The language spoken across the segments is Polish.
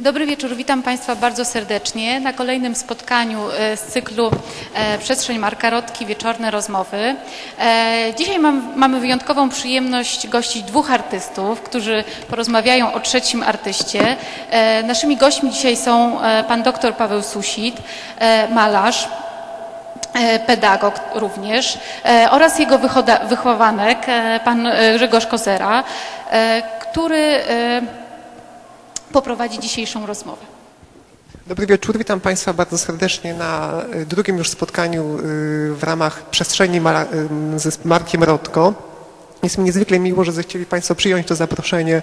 Dobry wieczór, witam Państwa bardzo serdecznie na kolejnym spotkaniu e, z cyklu e, Przestrzeń Marka Rotki Wieczorne Rozmowy. E, Dzisiaj mam, mamy wyjątkową przyjemność gościć dwóch artystów, którzy porozmawiają o trzecim artyście. Naszymi gośćmi dzisiaj są pan dr Paweł Susit, malarz, pedagog również oraz jego wychowanek, pan Grzegorz Kozera, który poprowadzi dzisiejszą rozmowę. Dobry wieczór, witam Państwa bardzo serdecznie na y, drugim już spotkaniu y, w ramach przestrzeni y, ze Markiem Rotko. Jest mi niezwykle miło, że zechcieli Państwo przyjąć to zaproszenie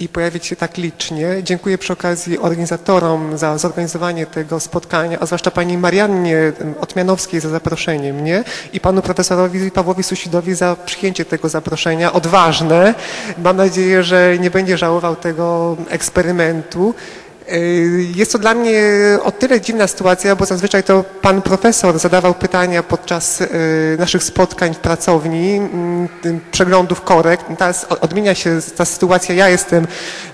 i pojawić się tak licznie. Dziękuję przy okazji organizatorom za zorganizowanie tego spotkania, a zwłaszcza Pani Mariannie Otmianowskiej za zaproszenie mnie i Panu Profesorowi Pawłowi Susidowi za przyjęcie tego zaproszenia. Odważne. Mam nadzieję, że nie będzie żałował tego eksperymentu. Y, Jest to dla mnie o tyle dziwna sytuacja, bo zazwyczaj to pan profesor zadawał pytania podczas y, naszych spotkań w pracowni, mm, przeglądów korekt. Teraz odmienia się ta sytuacja. Ja jestem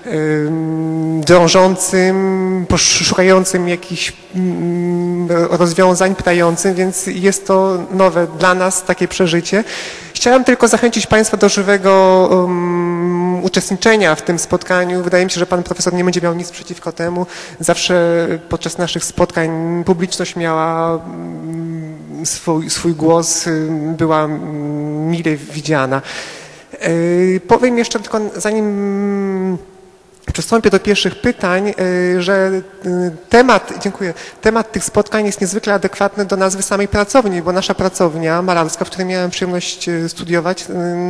ym, drążącym, szukającym jakichś mm, rozwiązań, pytającym, więc jest to nowe dla nas takie przeżycie. Chciałem tylko zachęcić Państwa do żywego um, uczestniczenia w tym spotkaniu. Wydaje mi się, że Pan Profesor nie będzie miał nic przeciwko temu. Zawsze podczas naszych spotkań publiczność miała mm, swój, swój głos, y, była mm, mile widziana. Y, Powiem jeszcze tylko zanim Przystąpię do pierwszych pytań, y, że y, temat, dziękuję, temat tych spotkań jest niezwykle adekwatny do nazwy samej pracowni, bo nasza pracownia malarska, w której miałem przyjemność y, studiować,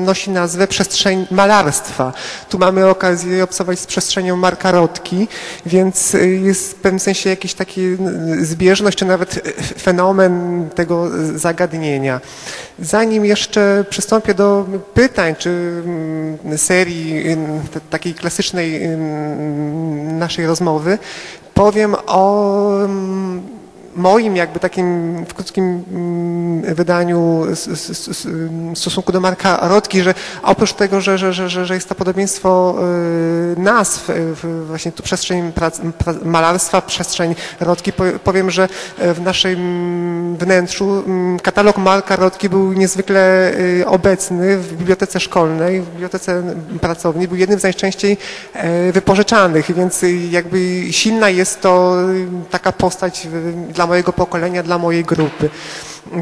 nosi nazwę Przestrzeń Malarstwa. Tu mamy okazję obcować z przestrzenią Marka Rotki, więc jest w pewnym sensie jakiś taki zbieżność, czy nawet fenomen tego zagadnienia. Zanim jeszcze przystąpię do pytań, czy mm, serii takiej klasycznej naszej rozmowy, powiem o ym, moim jakby takim w krótkim mm, wydaniu stosunku do Marka Rotki, że oprócz tego, że, że, że, że jest to podobieństwo y, nazw, y, właśnie tu przestrzeń prac, pra, malarstwa, przestrzeń Rotki, pow- powiem, że e, w naszym wnętrzu mm, katalog Marka Rotki był niezwykle y, obecny w bibliotece szkolnej, w bibliotece pracowni, był jednym z najczęściej e, wypożyczanych, więc y, jakby silna jest to y, taka postać y, mojego pokolenia, dla mojej grupy.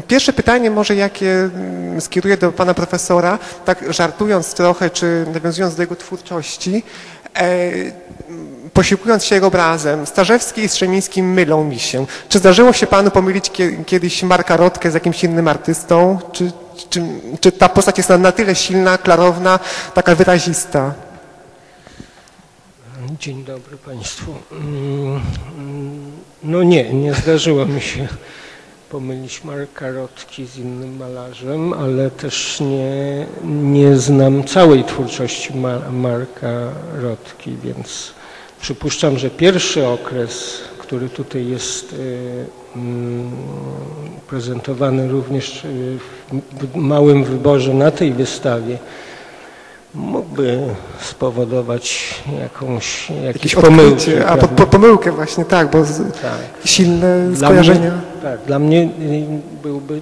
Pierwsze pytanie może jakie mm, skieruję do pana profesora, tak żartując trochę, czy nawiązując do jego twórczości. E, posiłkując się jego obrazem, Starzewski i Strzemiński mylą mi się. Czy zdarzyło się panu pomylić kie- kiedyś Marka Rotkę z jakimś innym artystą? Czy, czy, czy ta postać jest na, na tyle silna, klarowna, taka wyrazista? Dzień dobry Państwu. No nie, nie zdarzyło mi się pomylić Marka Rotki z innym malarzem, ale też nie, nie znam całej twórczości Ma- Marka Rotki, więc przypuszczam, że pierwszy okres, który tutaj jest y, mm, prezentowany również y, w małym wyborze na tej wystawie, mógłby spowodować jakąś, jakieś pomyłki. a po, po, pomyłkę właśnie, tak, bo z, tak. silne Dla skojarzenia. Mnie, tak, dla mnie y, byłby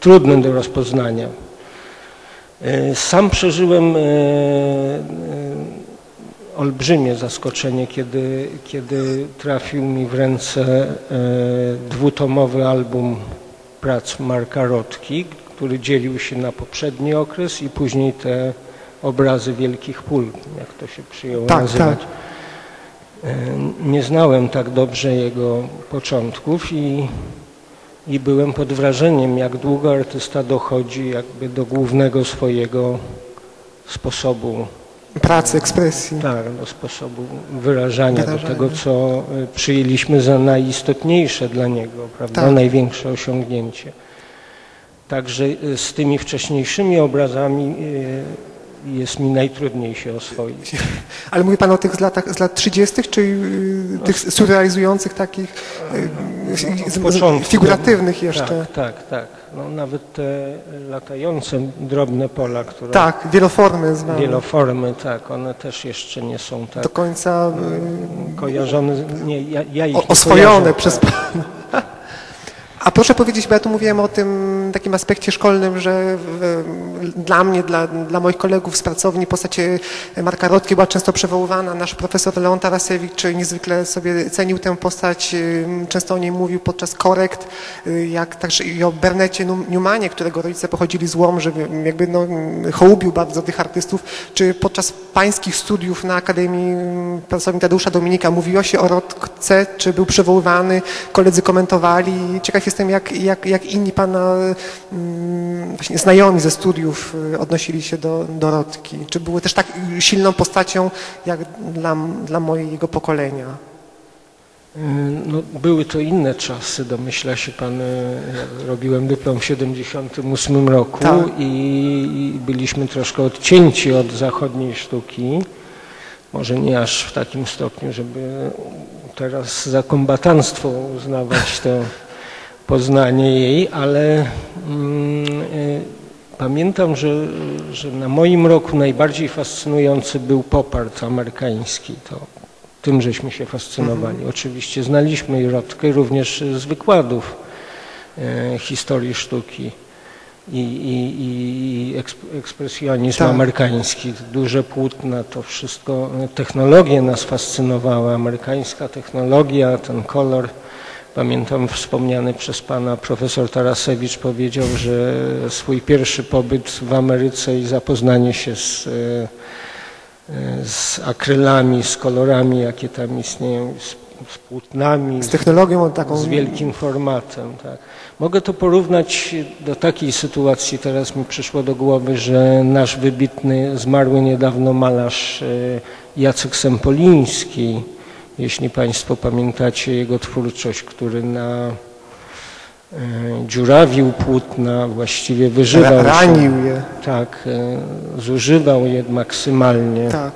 trudny do rozpoznania. Y, Sam przeżyłem y, olbrzymie zaskoczenie, kiedy, kiedy trafił mi w ręce dwutomowy album prac Marka Rotki, który dzielił się na poprzedni okres i później te obrazy wielkich pól, jak to się przyjęło Tak, nazywać. tak. Nie znałem tak dobrze jego początków i, i byłem pod wrażeniem, jak długo artysta dochodzi jakby do głównego swojego sposobu, Pracy, ekspresji. tak, do sposobu wyrażania, do Wyrażania. tego, co e, przyjęliśmy za najistotniejsze dla niego, prawda, Tak. największe osiągnięcie. Także e, z tymi wcześniejszymi obrazami jest mi najtrudniej się oswoić. Ale mówi Pan o tych z, latach, z lat 30., czy y, tych surrealizujących takich y, z- początku. figuratywnych jeszcze? Tak, tak, tak. No, nawet te latające drobne pola, które Tak, wieloformy znane. wieloformy, tak, one też jeszcze nie są tak Do końca kojarzone. Nie, ja, ja y, ich o, nie oswojone kojarzę, przez tak. Pana. A proszę powiedzieć, bo ja tu mówiłem o tym takim aspekcie szkolnym, że w, dla mnie, dla, dla moich kolegów z pracowni postać Marka Rotki była często przywoływana. Nasz profesor Leon Tarasiewicz niezwykle sobie cenił tę postać, często o niej mówił podczas korekt, y, jak także i o Bernecie Newmanie, którego rodzice pochodzili z Łomży, jakby no, hołubił bardzo tych artystów. Czy podczas pańskich studiów na Akademii Pracowni Tadeusza Dominika mówiło się o Rotce, czy był przywoływany, koledzy komentowali. Ciekaw jestem, jak, jak, jak inni pana mm, właśnie znajomi ze studiów y, odnosili się do, do Rotki. Czy były też tak silną postacią, jak dla, dla mojego pokolenia? Y, No, były to inne czasy, domyśla się pan, y, ja robiłem dyplom w 78 roku Tak. i, i byliśmy troszkę odcięci od zachodniej sztuki. Może nie aż w takim stopniu, żeby teraz za kombatanstwo uznawać to poznanie jej, ale mm, y, pamiętam, że, że na moim roku najbardziej fascynujący był pop art amerykański. To tym żeśmy się fascynowali. Oczywiście znaliśmy Rotkę również z wykładów e, historii sztuki i, i, i eksp- ekspresjonizm Tak. amerykański, duże płótna, to wszystko, technologie nas fascynowały, amerykańska technologia, ten kolor. Pamiętam wspomniany przez pana profesor Tarasewicz powiedział, że swój pierwszy pobyt w Ameryce i zapoznanie się z, e, z akrylami, z kolorami, jakie tam istnieją, z, z płótnami, Z technologią taką... z wielkim formatem. Tak. Mogę to porównać do takiej sytuacji, teraz mi przyszło do głowy, że nasz wybitny, zmarły niedawno malarz e, Jacek Sempoliński, jeśli Państwo pamiętacie jego twórczość, który na e, dziurawił płótna, właściwie wyżywał Ra- się. ranił je. Tak, e, zużywał je maksymalnie Tak.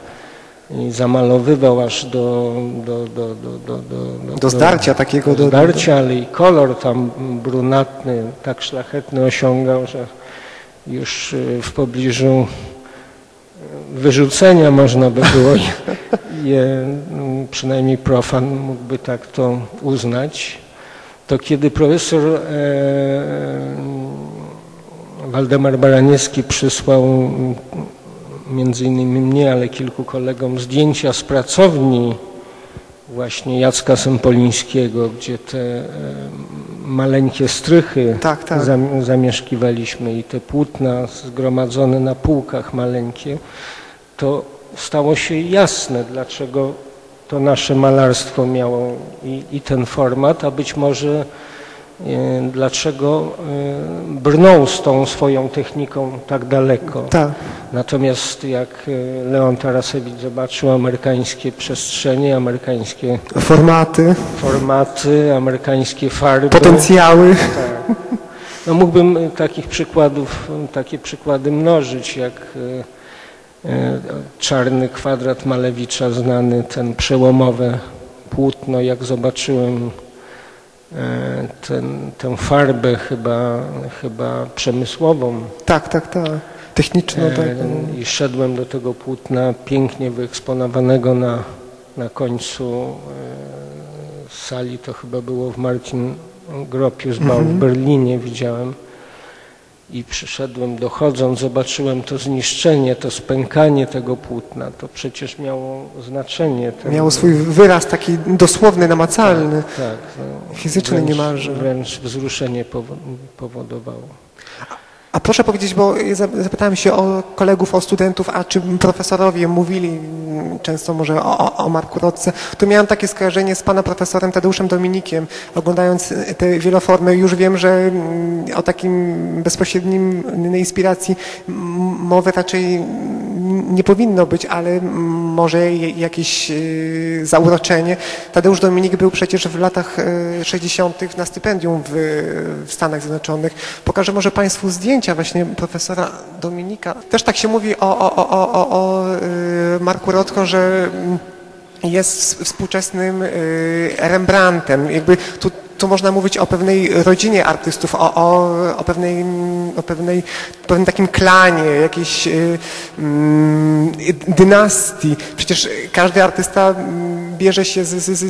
i zamalowywał aż do, do, do, do, do, do, Do zdarcia takiego. do zdarcia, ale i kolor tam brunatny, tak szlachetny osiągał, że już y, w pobliżu wyrzucenia można by było je, mm, przynajmniej profan mógłby tak to uznać. To kiedy profesor e, Waldemar Baraniewski przysłał między innymi mnie, ale kilku kolegom zdjęcia z pracowni właśnie Jacka Sempolińskiego, gdzie te e, maleńkie strychy Tak, tak. zam, zamieszkiwaliśmy i te płótna zgromadzone na półkach maleńkie, to stało się jasne, dlaczego to nasze malarstwo miało i, i ten format, a być może e, dlaczego e, brnął z tą swoją techniką tak daleko. Tak. Natomiast jak e, Leon Tarasewicz zobaczył amerykańskie przestrzenie, amerykańskie Formaty, formaty, amerykańskie farby, potencjały. tak. no mógłbym takich przykładów, takie przykłady mnożyć, jak czarny kwadrat Malewicza, znany ten przełomowe płótno, jak zobaczyłem e, ten, tę farbę chyba, chyba przemysłową, Tak, tak, tak. Techniczno, tak. E, I szedłem do tego płótna pięknie wyeksponowanego na, na końcu e, sali, to chyba było w Martin Gropiusbau w Berlinie widziałem. I przyszedłem, dochodząc, zobaczyłem to zniszczenie, to spękanie tego płótna. To przecież miało znaczenie. Ten, Miało swój wyraz taki dosłowny, namacalny. tak, no, fizyczny wręcz, niemalże. Wręcz wzruszenie powo- powodowało. A proszę powiedzieć, bo zapytałem się o kolegów, o studentów, a czy profesorowie mówili mm, często może o, o, Marku Rotce, to miałem takie skojarzenie z pana profesorem Tadeuszem Dominikiem, oglądając y, te wieloformy. Już wiem, że mm, o takim bezpośrednim inspiracji mowy raczej nie powinno być, ale może jakieś y, zauroczenie. Tadeusz Dominik był przecież w latach y, 60. na stypendium w, w Stanach Zjednoczonych. Pokażę może Państwu zdjęcia właśnie profesora Dominika. Też tak się mówi o, o, o, o, o, y, Marku Rotko, że jest współczesnym y, Rembrandtem. Jakby tu, tu można mówić o pewnej rodzinie artystów, o, o, o, pewnej, o pewnej, pewnym takim klanie, jakiejś y, mm, dynastii. Przecież każdy artysta mm, bierze się z, z, z,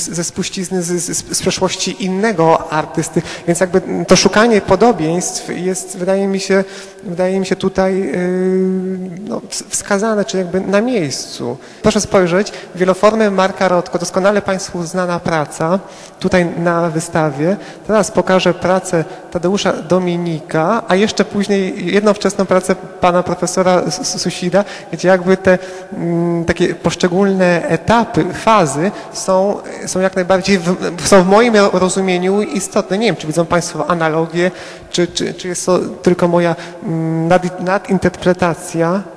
z, ze spuścizny z, z, z przeszłości innego artysty, więc jakby to szukanie podobieństw jest, wydaje mi się, wydaje mi się tutaj y, no, wskazane, czy jakby na miejscu. Proszę spojrzeć, wieloformy Marka Rotko, doskonale Państwu znana praca, tutaj na wystawie. Teraz pokażę pracę Tadeusza Dominika, a jeszcze później jedną wczesną pracę pana profesora Susida, gdzie jakby te mm, takie poszczególne etapy, fazy są, są jak najbardziej, w, są w moim rozumieniu istotne. Nie wiem, czy widzą Państwo analogię, czy, czy, czy jest to tylko moja mm, nad, nadinterpretacja.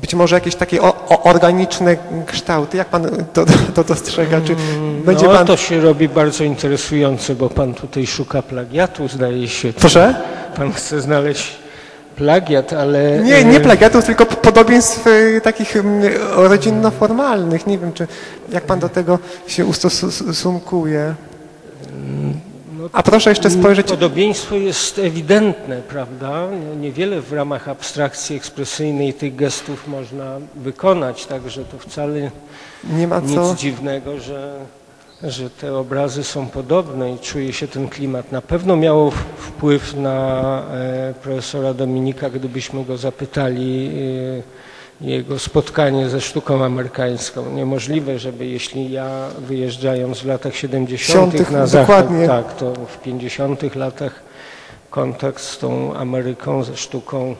Być może jakieś takie o, o, organiczne kształty. Jak pan to, to dostrzega? Czy będzie no pan... to się robi bardzo interesujące, bo pan tutaj szuka plagiatu, zdaje się. Proszę? Pan chce znaleźć plagiat, ale... Nie, nie e, plagiatów, tylko podobieństw y, takich mm, rodzinno-formalnych. Nie wiem, czy jak pan do tego się ustosunkuje. A proszę jeszcze spojrzeć... Podobieństwo jest ewidentne, prawda? Niewiele w ramach abstrakcji ekspresyjnej tych gestów można wykonać, także to wcale Nie ma co... nic dziwnego, że, że te obrazy są podobne i czuje się ten klimat. Na pewno miało wpływ na e, profesora Dominika, gdybyśmy go zapytali e, jego spotkanie ze sztuką amerykańską. Niemożliwe, żeby jeśli ja wyjeżdżając w latach 70. na zachód, dokładnie. tak, to w 50. latach kontakt z tą Ameryką, ze sztuką,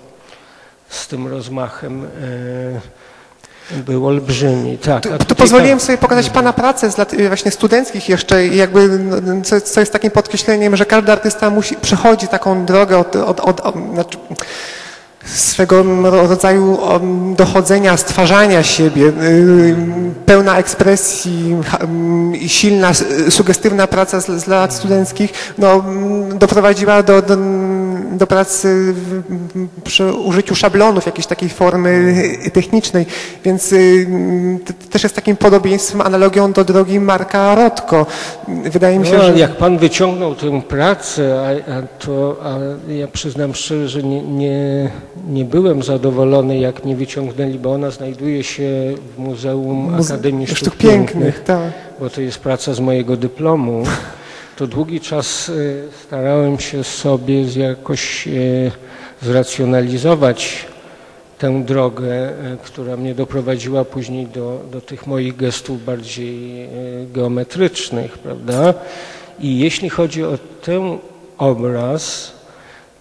z tym rozmachem e, był olbrzymi. Tak, Tu, tu pozwoliłem pan- sobie pokazać Pana pracę z lat y, właśnie studenckich jeszcze jakby, no, co, co jest takim podkreśleniem, że każdy artysta musi, przechodzi taką drogę od, od, od, od znaczy, swego rodzaju um, dochodzenia, stwarzania siebie, y, pełna ekspresji, mm, silna, sugestywna praca z, lat studenckich no, mm, doprowadziła do, do, do pracy przy użyciu szablonów, jakiejś takiej formy technicznej, więc y, też jest takim podobieństwem, analogią do drogi Marka Rotko. Wydaje mi się, No, że... jak pan wyciągnął tę pracę, a, a to a ja przyznam szczerze, że nie, nie, nie byłem zadowolony, jak nie wyciągnęli, bo ona znajduje się w Muzeum Muze- Akademii Sztuk, Sztuk Pięknych, Pięknych, tak. bo to jest praca z mojego dyplomu. To długi czas y, starałem się sobie jakoś y, zracjonalizować tę drogę, e, która mnie doprowadziła później do, do tych moich gestów bardziej e, geometrycznych, prawda? I jeśli chodzi o ten obraz,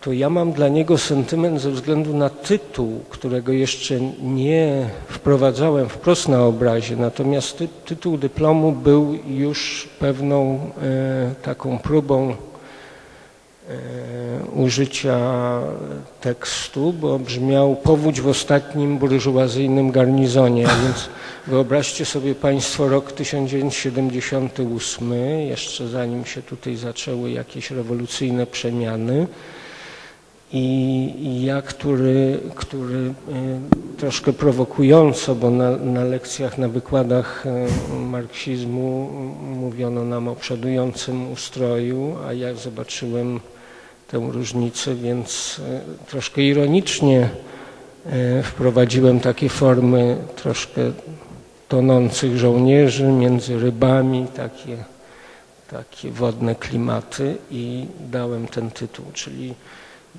to ja mam dla niego sentyment ze względu na tytuł, którego jeszcze nie wprowadzałem wprost na obrazie, natomiast ty, tytuł dyplomu był już pewną e, taką próbą e, użycia tekstu, bo brzmiał powódź w ostatnim burżuazyjnym garnizonie, więc wyobraźcie sobie Państwo rok 1978, jeszcze zanim się tutaj zaczęły jakieś rewolucyjne przemiany i ja, który, który e, troszkę prowokująco, bo na, na lekcjach, na wykładach e, marksizmu mówiono nam o przodującym ustroju, a ja zobaczyłem tę różnicę, więc e, troszkę ironicznie wprowadziłem takie formy troszkę tonących żołnierzy między rybami, takie, takie wodne klimaty i dałem ten tytuł, czyli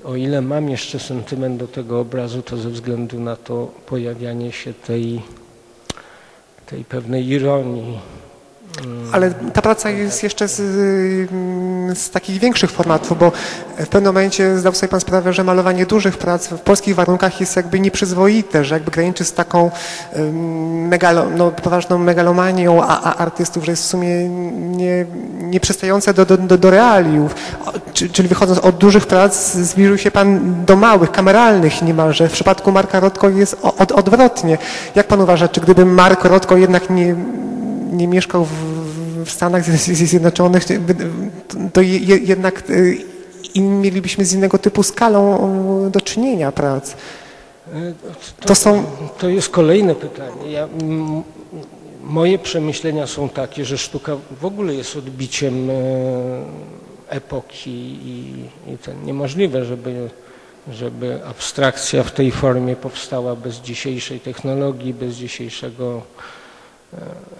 o ile mam jeszcze sentyment do tego obrazu, to ze względu na to pojawianie się tej, tej pewnej ironii Ale ta praca jest jeszcze z, z takich większych formatów, bo w pewnym momencie zdał sobie Pan sprawę, że malowanie dużych prac w polskich warunkach jest jakby nieprzyzwoite, że jakby graniczy z taką megalo, no, poważną megalomanią a, a artystów, że jest w sumie nie, nieprzystające do, do, do, do realiów. Czyli wychodząc od dużych prac zbliżył się Pan do małych, kameralnych niemalże. W przypadku Marka Rotko jest od, odwrotnie. Jak Pan uważa, czy gdyby Mark Rotko jednak nie, nie mieszkał w, Stanach Zjednoczonych, to je, je- jednak y, mielibyśmy z innego typu skalą o, do czynienia prac. E, To są, To jest kolejne pytanie. Ja, moje przemyślenia są takie, że sztuka w ogóle jest odbiciem epoki i, i ten niemożliwe, żeby, żeby abstrakcja w tej formie powstała bez dzisiejszej technologii, bez dzisiejszego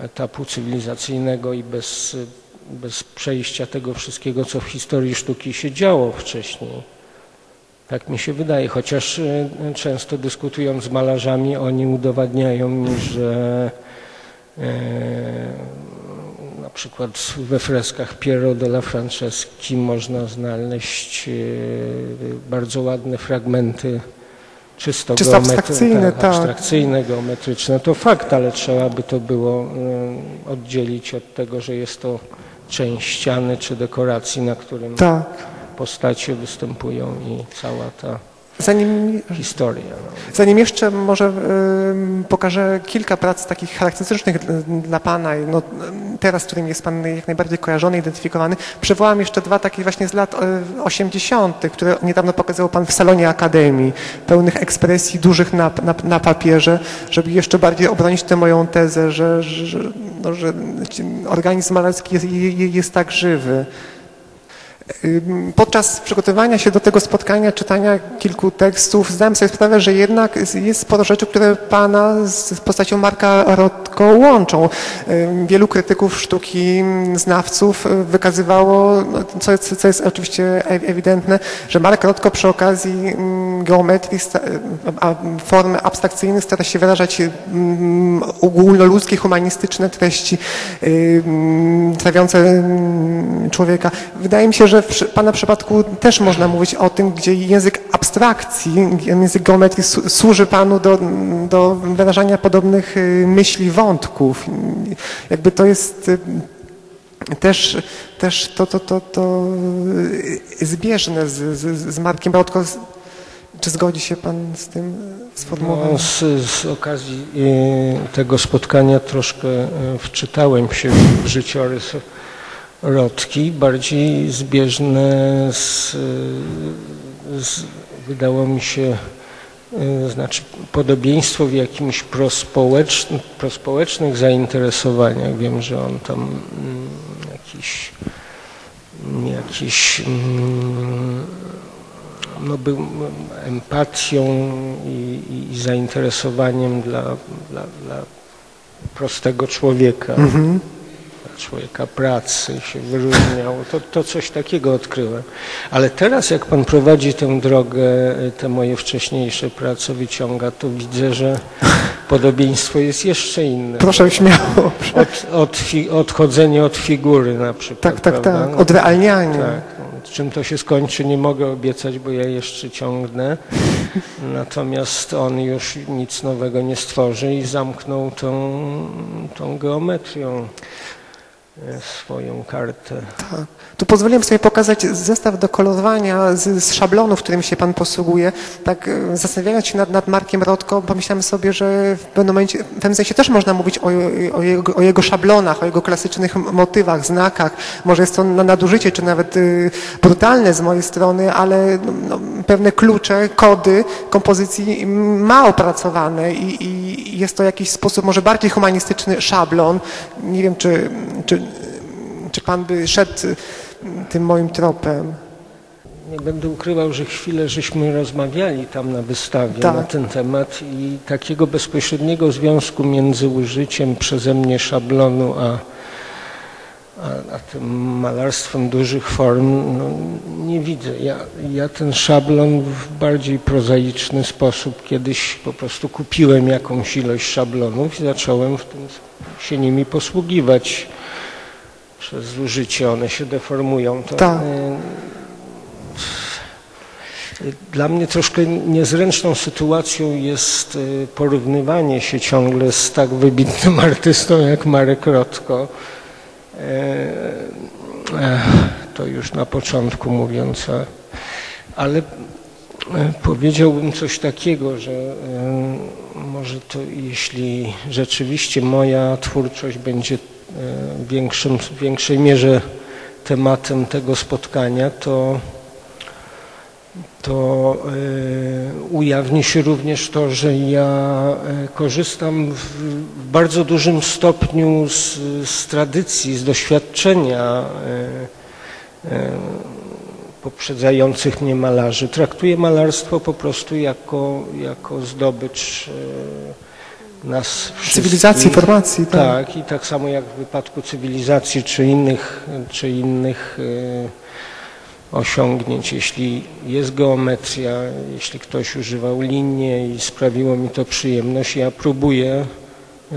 etapu cywilizacyjnego i bez, bez przejścia tego wszystkiego, co w historii sztuki się działo wcześniej. Tak mi się wydaje, chociaż e, często dyskutując z malarzami, oni udowadniają mi, że e, na przykład we freskach Piero della Franceschi można znaleźć e, bardzo ładne fragmenty czysto, Czysto abstrakcyjne, tak. abstrakcyjne, geometryczne. To fakt, ale trzeba by to było e, oddzielić od tego, że jest to część ściany czy dekoracji, na którym tak. postacie występują i cała ta Zanim, historia. No. zanim jeszcze może pokażę kilka prac takich charakterystycznych dla- Pana, no, teraz, z którymi jest Pan jak najbardziej kojarzony, identyfikowany, przywołam jeszcze dwa takie właśnie z lat y, 80., które niedawno pokazał Pan w salonie Akademii, pełnych ekspresji dużych na, na, na papierze, żeby jeszcze bardziej obronić tę moją tezę, że, że, no, że organizm malarski jest, jest tak żywy. Podczas przygotowania się do tego spotkania, czytania kilku tekstów, zdałem sobie sprawę, że jednak jest sporo rzeczy, które Pana z postacią Marka Rotko łączą. Wielu krytyków sztuki, znawców y, wykazywało, no, co jest, co jest oczywiście e- ewidentne, że Mark Rotko przy okazji geometrii, formy abstrakcyjnych stara się wyrażać ogólnoludzkie, humanistyczne treści trawiące człowieka. Wydaje mi się, że w przy- Pana przypadku też można mówić o tym, gdzie język abstrakcji, język geometrii służy Panu do, do wyrażania podobnych y, myśli, wątków. Jakby to jest y, też, też to, to, to, to y, zbieżne z, z, z Markiem Brodko. Czy zgodzi się Pan z tym sformułowaniem? No, z, z okazji tego spotkania troszkę wczytałem się w życiorys Rotki, bardziej zbieżne z, z wydało mi się, e, znaczy podobieństwo w jakimś prospołecznych, zainteresowaniach. Wiem, że on tam mm, jakiś, jakiś mm, no, był empatią i, i, i zainteresowaniem dla, dla, dla prostego człowieka, Mhm. Człowieka pracy się wyróżniał. To, to coś takiego odkryłem. Ale teraz jak pan prowadzi tę drogę, te moje wcześniejsze prace wyciąga, to widzę, że podobieństwo jest jeszcze inne. Proszę śmiało. Od, od fi, odchodzenie od figury na przykład. Tak, tak, prawda? tak. Odrealnianie. Tak. Czym to się skończy, nie mogę obiecać, bo ja jeszcze ciągnę. Natomiast on już nic nowego nie stworzy i zamknął tą, tą geometrią swoją kartę. Tak. Tu pozwoliłem sobie pokazać zestaw do kolorowania z, z szablonów, którym się Pan posługuje. Tak e, zastanawiając się nad, nad Markiem Rotko, pomyślałem sobie, że w pewnym momencie, w pewnym sensie też można mówić o, o, jego, o jego szablonach, o jego klasycznych motywach, znakach. Może jest to na- nadużycie, czy nawet y, brutalne z mojej strony, ale no, no, pewne klucze, kody kompozycji ma opracowane i, i jest to jakiś sposób może bardziej humanistyczny szablon. Nie wiem, czy, czy czy pan by szedł y, tym moim tropem? Nie będę ukrywał, że chwilę żeśmy rozmawiali tam na wystawie Tak. na ten temat i takiego bezpośredniego związku między użyciem przeze mnie szablonu a, a, a tym malarstwem dużych form no, nie widzę. Ja, ja ten szablon w bardziej prozaiczny sposób kiedyś po prostu kupiłem jakąś ilość szablonów i zacząłem w tym, się nimi posługiwać. Przez zużycie one się deformują. To, Tak. y, Dla mnie troszkę niezręczną sytuacją jest y, porównywanie się ciągle z tak wybitnym artystą jak Marek Rotko. E, e, To już na początku mówiąc, ale e, powiedziałbym coś takiego, że e, może to jeśli rzeczywiście moja twórczość będzie e, większym, w większej mierze tematem tego spotkania, to to e, ujawni się również to, że ja e, korzystam w, bardzo dużym stopniu z, z tradycji, z doświadczenia e, poprzedzających mnie malarzy. Traktuję malarstwo po prostu jako, jako zdobycz nas wszystkich. Cywilizacji, formacji, tak. Tak, i tak samo jak w wypadku cywilizacji czy innych, czy innych e, osiągnięć. Jeśli jest geometria, jeśli ktoś używał linii i sprawiło mi to przyjemność, ja próbuję e,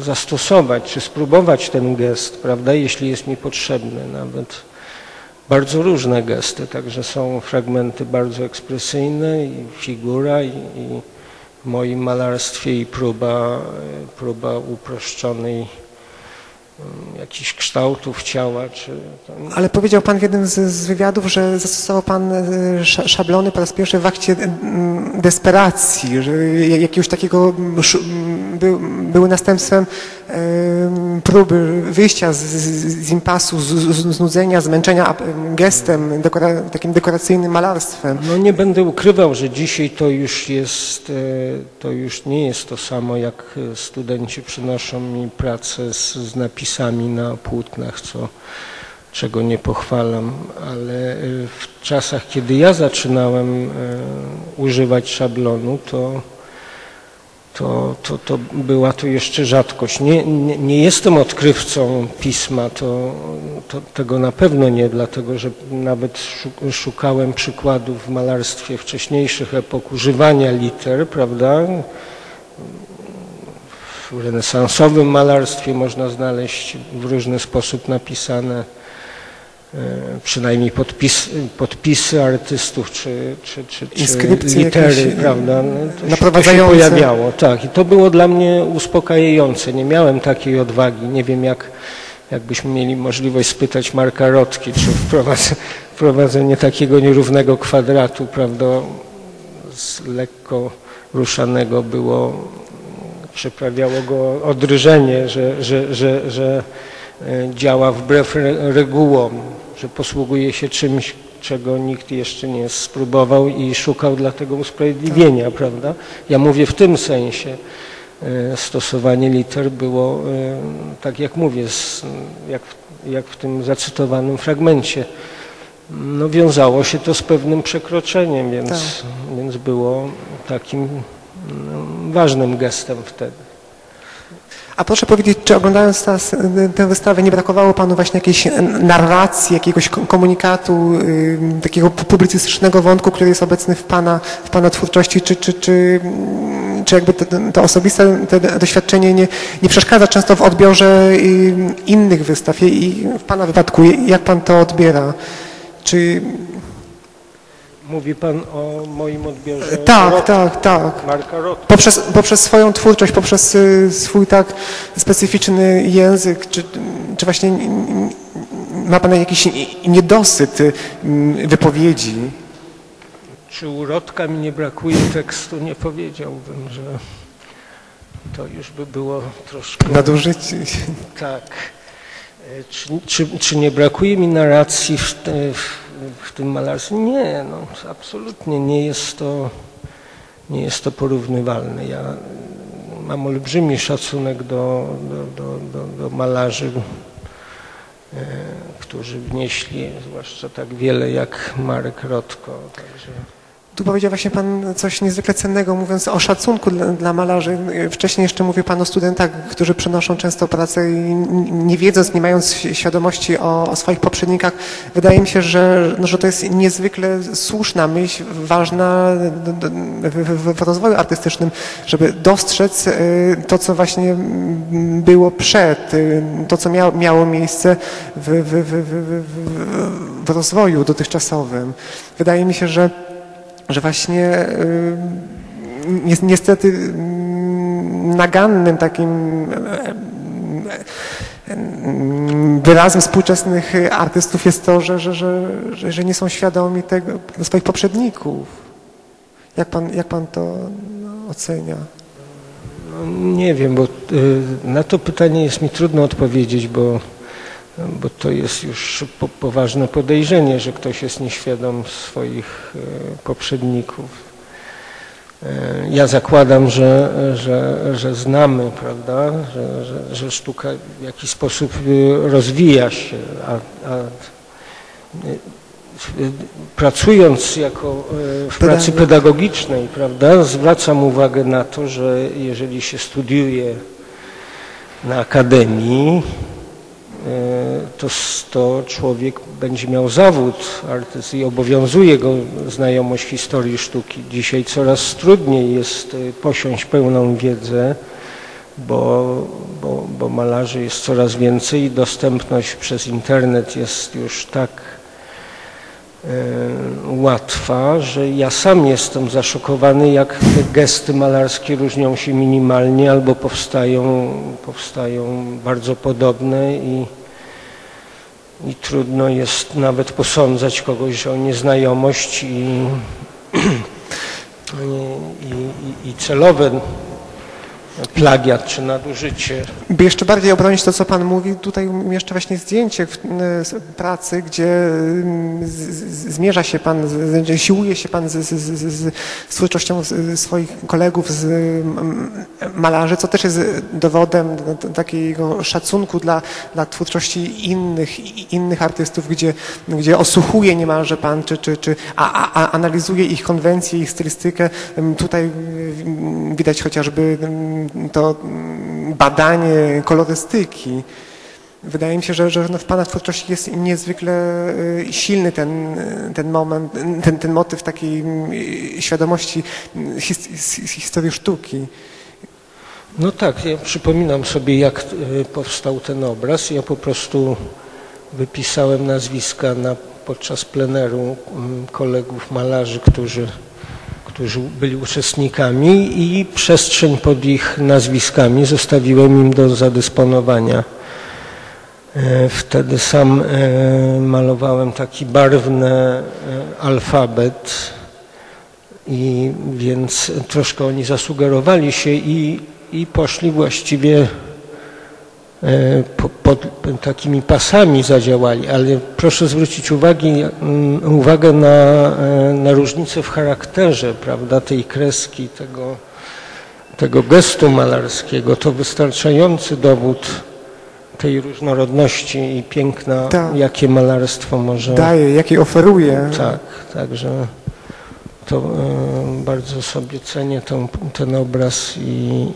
zastosować czy spróbować ten gest, prawda, jeśli jest mi potrzebny, nawet bardzo różne gesty, także są fragmenty bardzo ekspresyjne i figura i, i w moim malarstwie i próba, próba uproszczonej mm, jakichś kształtów ciała, czy Ale powiedział Pan w jednym z, z wywiadów, że zastosował Pan e, sz- szablony po raz pierwszy w akcie mm, desperacji, że jakiegoś takiego mm, sz- mm, by, były następstwem em, próby wyjścia z, z, z impasu, z, z, znudzenia, zmęczenia gestem, dekora, takim dekoracyjnym malarstwem. No nie będę ukrywał, że dzisiaj to już jest, e, to już nie jest to samo, jak e, studenci przynoszą mi pracę z, z napisami na płótnach, co, czego nie pochwalam, ale e, w czasach, kiedy ja zaczynałem używać szablonu, to to, to, to była to jeszcze rzadkość. Nie, nie, nie jestem odkrywcą pisma, to, to tego na pewno nie, dlatego że nawet szu- szukałem przykładów w malarstwie wcześniejszych epok używania liter, prawda? W renesansowym malarstwie można znaleźć w różny sposób napisane przynajmniej podpis, podpisy artystów czy, czy, czy, czy litery, jakieś, prawda? No, to, się- naprowadzające. pojawiało, tak. I to było dla mnie uspokajające. Nie miałem takiej odwagi. Nie wiem, jak, jakbyśmy mieli możliwość spytać Marka Rotki, czy wprowadze, wprowadzenie takiego nierównego kwadratu, prawda, z lekko ruszanego było, przyprawiało go odryżenie, że, że, że, że e, działa wbrew re- regułom, że posługuje się czymś, czego nikt jeszcze nie spróbował i szukał dla tego usprawiedliwienia, prawda? Ja mówię w tym sensie. E, Stosowanie liter było, e, tak jak mówię, jak, w- jak w tym zacytowanym fragmencie, no, wiązało się to z pewnym przekroczeniem, więc, Tak. więc było takim no, ważnym gestem wtedy. A proszę powiedzieć, czy oglądając tę wystawę nie brakowało Panu właśnie jakiejś narracji, jakiegoś ko- komunikatu, ym, takiego pu- publicystycznego wątku, który jest obecny w Pana, w pana twórczości, czy, czy, czy, mm, czy jakby to, to osobiste te doświadczenie nie, nie przeszkadza często w odbiorze ym, innych wystaw i w Pana wypadku, jak Pan to odbiera? Czy... Mówi Pan o moim odbiorze Tak, tak, tak. Marka. Poprzez, poprzez swoją twórczość, poprzez y, swój tak specyficzny język, czy, czy właśnie ma Pan jakiś niedosyt y, wypowiedzi? Czy u Rotka mi nie brakuje tekstu? Nie powiedziałbym, że to już by było troszkę... Nadużycie? Tak. E, Czy, czy, czy nie brakuje mi narracji w, w, w tym malarstwie? Nie, no, absolutnie nie jest to, nie jest to porównywalne. Ja mm, mam olbrzymi szacunek do, do, do, do, do malarzy, e, którzy wnieśli zwłaszcza tak wiele jak Marek Rotko. Także Tu powiedział właśnie Pan coś niezwykle cennego, mówiąc o szacunku dla, dla malarzy. Wcześniej jeszcze mówił Pan o studentach, którzy przenoszą często pracę i nie wiedząc, nie mając świadomości o, o swoich poprzednikach. Wydaje mi się, że, no, że to jest niezwykle słuszna myśl, ważna w, w rozwoju artystycznym, żeby dostrzec y, to, co właśnie było przed, y, to, co miało, miało miejsce w, w, w, w rozwoju dotychczasowym. Wydaje mi się, że że właśnie y, ni- niestety mm, nagannym takim e, e, wyrazem współczesnych artystów jest to, że, że, że, że, nie są świadomi tego, swoich poprzedników. Jak pan, jak pan to no, ocenia? No, nie wiem, bo y, na to pytanie jest mi trudno odpowiedzieć, bo, bo to jest już po, poważne podejrzenie, że ktoś jest nieświadom swoich y, poprzedników. Y, Ja zakładam, że, że, że znamy, prawda, że, że, że sztuka w jakiś sposób y, rozwija się, a, a pracując jako w pracy Pedagog. pedagogicznej, prawda, zwracam uwagę na to, że jeżeli się studiuje na akademii, to, s- to człowiek będzie miał zawód artysty i obowiązuje go znajomość historii sztuki. Dzisiaj coraz trudniej jest y, posiąść pełną wiedzę, bo, bo, bo malarzy jest coraz więcej i dostępność przez internet jest już tak e, łatwa, że ja sam jestem zaszokowany, jak te gesty malarskie różnią się minimalnie albo powstają, powstają bardzo podobne i, i trudno jest nawet posądzać kogoś o nieznajomość i, i, i, i celowe plagiat czy nadużycie. By jeszcze bardziej obronić to, co Pan mówi, tutaj jeszcze właśnie zdjęcie w, pracy, gdzie zmierza się Pan, siłuje się Pan z, z, z, z, twórczością swoich kolegów, z malarzy, co też jest dowodem takiego szacunku dla, dla twórczości innych, innych artystów, gdzie, gdzie osłuchuje niemalże Pan, czy, czy, czy a, a, analizuje ich konwencje, ich stylistykę. Tutaj widać chociażby to ym, badanie kolorystyki. Wydaje mi się, że, że w Pana twórczości jest niezwykle y, silny ten, y, ten moment, y, ten, ten motyw takiej y, świadomości his, his, historii sztuki. No tak, ja przypominam sobie, jak powstał ten obraz. Ja po prostu wypisałem nazwiska na, podczas pleneru mm, kolegów malarzy, którzy, którzy byli uczestnikami i przestrzeń pod ich nazwiskami zostawiłem im do zadysponowania. E, Wtedy sam e, malowałem taki barwny e, alfabet i więc troszkę oni zasugerowali się i, i poszli właściwie e, po, pod takimi pasami zadziałali, ale proszę zwrócić uwagi, mm, uwagę na, e, na różnicę w charakterze, prawda, tej kreski, tego, tego gestu malarskiego. To wystarczający dowód tej różnorodności i piękna, Tak. jakie malarstwo może... Daje, jakiej oferuje. Tak, także to e, bardzo sobie cenię ten, ten obraz i,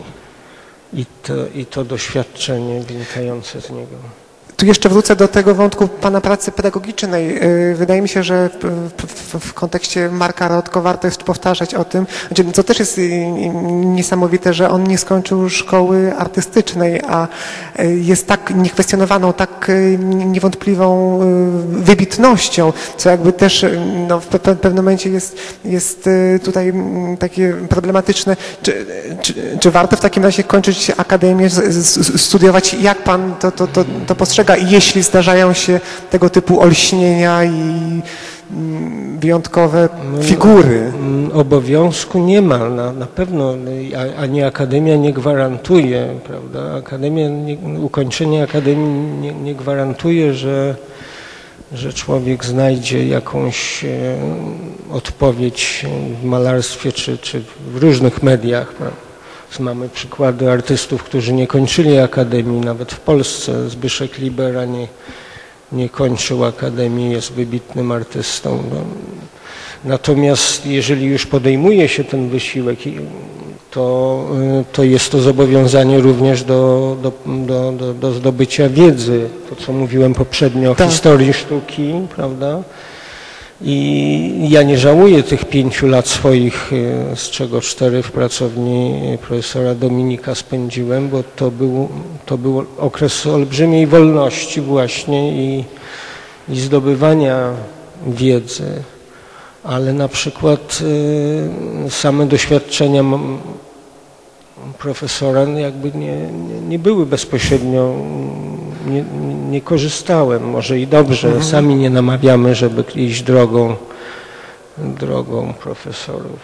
i, to, i to doświadczenie wynikające z niego. Tu jeszcze wrócę do tego wątku Pana pracy pedagogicznej. Yy, Wydaje mi się, że w, kontekście Marka Rotko warto jest powtarzać o tym, znaczy, co też jest niesamowite, że on nie skończył szkoły artystycznej, a yy, jest tak niekwestionowaną, tak yy, niewątpliwą wybitnością, co jakby też no, w pe- pe- pewnym momencie jest, jest tutaj mm, takie problematyczne. Czy, czy, czy warto w takim razie kończyć akademię, studiować, jak Pan to, to, to, to postrzega, jeśli zdarzają się tego typu olśnienia i mm, wyjątkowe figury? Mm, Obowiązku nie ma, na, na pewno, ani akademia nie gwarantuje, prawda? Akademia, nie, ukończenie akademii nie, nie gwarantuje, że, że człowiek znajdzie jakąś e, odpowiedź w malarstwie czy, czy w różnych mediach. Prawda? Mamy przykłady artystów, którzy nie kończyli akademii, nawet w Polsce. Zbyszek Libera nie, nie kończył akademii, jest wybitnym artystą. No, Natomiast jeżeli już podejmuje się ten wysiłek, to, y, to jest to zobowiązanie również do, do, do, do, do zdobycia wiedzy. To, co mówiłem poprzednio o Tak. historii sztuki, prawda? I ja nie żałuję tych pięciu lat swoich, y, z czego cztery w pracowni profesora Dominika spędziłem, bo to był, to był okres olbrzymiej wolności właśnie i, i zdobywania wiedzy. Ale na przykład y, same doświadczenia profesora jakby nie, nie, nie były bezpośrednio, nie, nie korzystałem, może i dobrze, sami nie namawiamy, żeby iść drogą, drogą profesorów.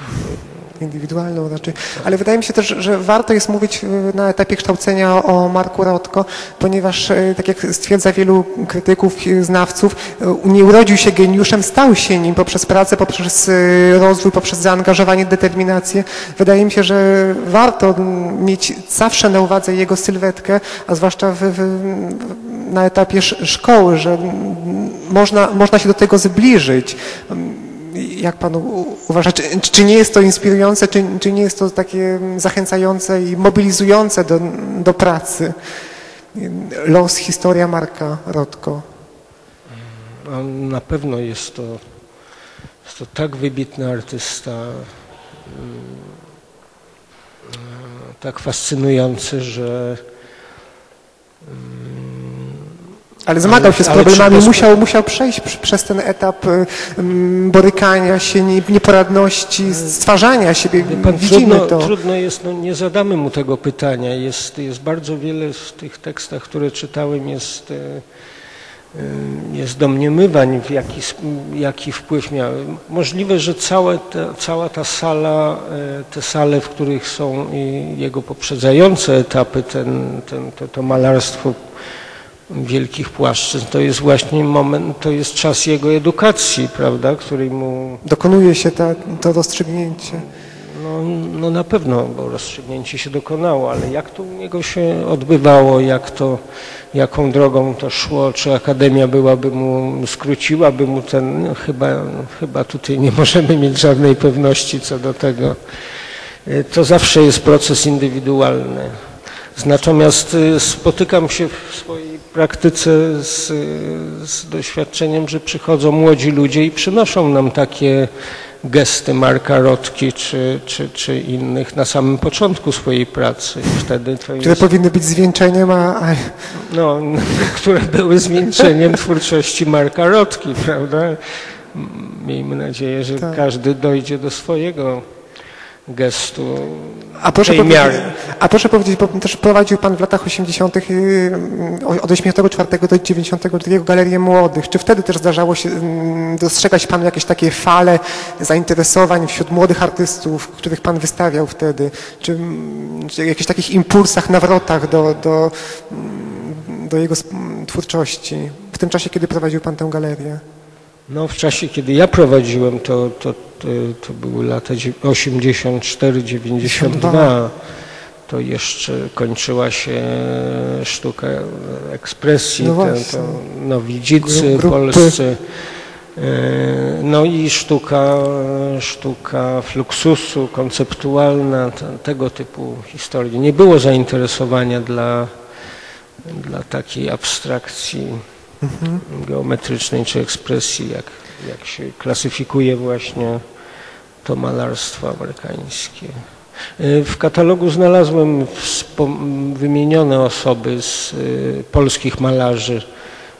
Indywidualną raczej. Ale wydaje mi się też, że warto jest mówić y, na etapie kształcenia o Marku Rotko, ponieważ y, tak jak stwierdza wielu krytyków, y, znawców, nie urodził się geniuszem, stał się nim poprzez pracę, poprzez rozwój, poprzez zaangażowanie, determinację. Wydaje mi się, że warto mieć zawsze na uwadze jego sylwetkę, a zwłaszcza w, w, na etapie sz- szkoły, że można, można się do tego zbliżyć. Jak pan uważa, czy, czy nie jest to inspirujące, czy, czy nie jest to takie zachęcające i mobilizujące do, do pracy? Los, historia Marka Rotko. Na pewno jest to, jest to tak wybitny artysta, mm, e, tak fascynujący, że Ale zmagał się z ale problemami, musiał, musiał przejść pr- przez ten etap y, mm, borykania się, nie- nieporadności, stwarzania siebie. Pan, Widzimy trudno, to. trudno jest, no nie zadamy mu tego pytania. Jest, jest bardzo wiele w tych tekstach, które czytałem, jest, e, e, jest domniemywań, w jaki, jaki wpływ miały. Możliwe, że całe cała ta sala, e, te sale, w których są jego poprzedzające etapy, ten, ten, to, to malarstwo wielkich płaszczyzn, to jest właśnie moment, to jest czas jego edukacji, prawda, której mu Dokonuje się ta, to rozstrzygnięcie. no, no na pewno, bo rozstrzygnięcie się dokonało, ale jak to u niego się odbywało, jak to, jaką drogą to szło, czy Akademia byłaby mu, skróciłaby mu ten, no, chyba, chyba tutaj nie możemy mieć żadnej pewności co do tego. Y, To zawsze jest proces indywidualny. Natomiast y, spotykam się w swojej praktyce z, z doświadczeniem, że przychodzą młodzi ludzie i przynoszą nam takie gesty Marka Rotki czy, czy, czy innych na samym początku swojej pracy. Wtedy to Które jest, powinny być zwieńczeniem, a, no, które były zwieńczeniem twórczości Marka Rotki, prawda? Miejmy nadzieję, że Tak. każdy dojdzie do swojego gestu A proszę, tej powiedzieć, miary. a proszę powiedzieć, bo też prowadził Pan w latach 80. y, od 84 do 92 Galerię Młodych. Czy wtedy też zdarzało się mm, dostrzegać Pan jakieś takie fale zainteresowań wśród młodych artystów, których Pan wystawiał wtedy? Czy, mm, czy jakichś takich impulsach, nawrotach do, do, mm, do jego twórczości w tym czasie, kiedy prowadził Pan tę galerię? No w czasie, kiedy ja prowadziłem, to, to, to, to były lata 84-92. To jeszcze kończyła się sztuka ekspresji, No te, właśnie. to Nowidzicy Gru- polscy. E, No i sztuka, sztuka fluxusu, konceptualna, te, tego typu historii. Nie było zainteresowania dla, dla takiej abstrakcji geometrycznej czy ekspresji, jak, jak się klasyfikuje właśnie to malarstwo amerykańskie. Y, W katalogu znalazłem wymienione osoby z y, polskich malarzy,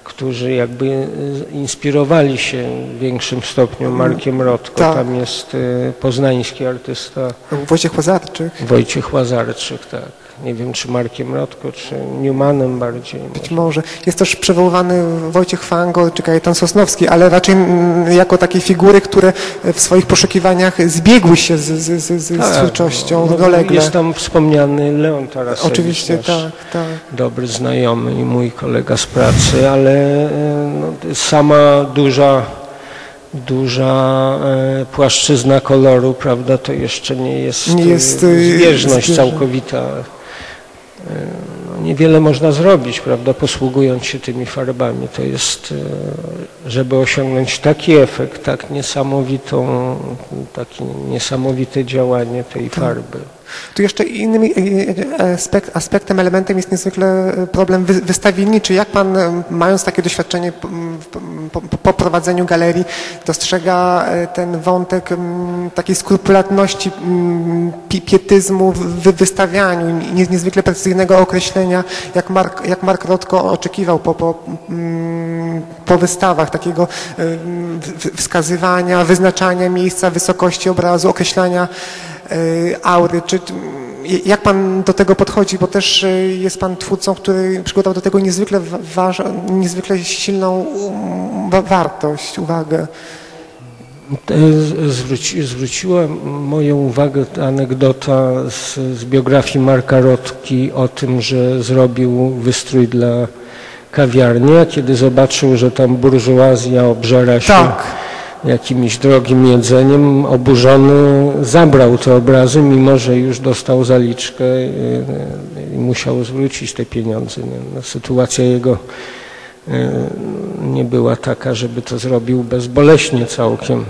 którzy jakby y, inspirowali się w większym stopniu Markiem Rotko. Tak. Tam jest poznański artysta Wojciech Łazarczyk. Wojciech Łazarczyk, tak. Nie wiem, czy Markiem Rotko, czy Newmanem bardziej. Być może. Jest też przywoływany Wojciech Fangol czy Kajetan Sosnowski, ale raczej mm, jako takie figury, które w swoich poszukiwaniach zbiegły się z, z, z, z, z twórczością no, równolegle. Jest tam wspomniany Leon Tarasewicz, Oczywiście, tak, tak. dobry znajomy i mój kolega z pracy, ale e, no, sama duża, duża e, płaszczyzna koloru, prawda, to jeszcze nie jest, Nie jest, e, zbieżność. całkowita. E, niewiele można zrobić, prawda, posługując się tymi farbami. To jest, e, żeby osiągnąć taki efekt, tak niesamowitą, takie niesamowite działanie tej farby. Tu jeszcze innym e, e, aspekt, aspektem, elementem jest niezwykle problem wy- wystawienniczy. Jak pan, e, mając takie doświadczenie po, po, prowadzeniu galerii, dostrzega e, ten wątek takiej skrupulatności, pietyzmu w wy- wystawianiu, nie- niezwykle precyzyjnego określenia, jak Mark, jak Mark Rothko oczekiwał po, po, po wystawach, takiego wskazywania, wyznaczania miejsca, wysokości obrazu, określania e, aury, czy jak pan do tego podchodzi, bo też e, jest pan twórcą, który przygotował do tego niezwykle, wa- waż, niezwykle silną um, wa- wartość, uwagę. E, Zwróci, zwróciła moją uwagę ta anegdota z, z biografii Marka Rotki o tym, że zrobił wystrój dla kawiarni, a kiedy zobaczył, że tam burżuazja obżera się Tak. Jakimś drogim jedzeniem, oburzony zabrał te obrazy, mimo że już dostał zaliczkę i, i musiał zwrócić te pieniądze. No, sytuacja jego e, nie była taka, żeby to zrobił bezboleśnie całkiem.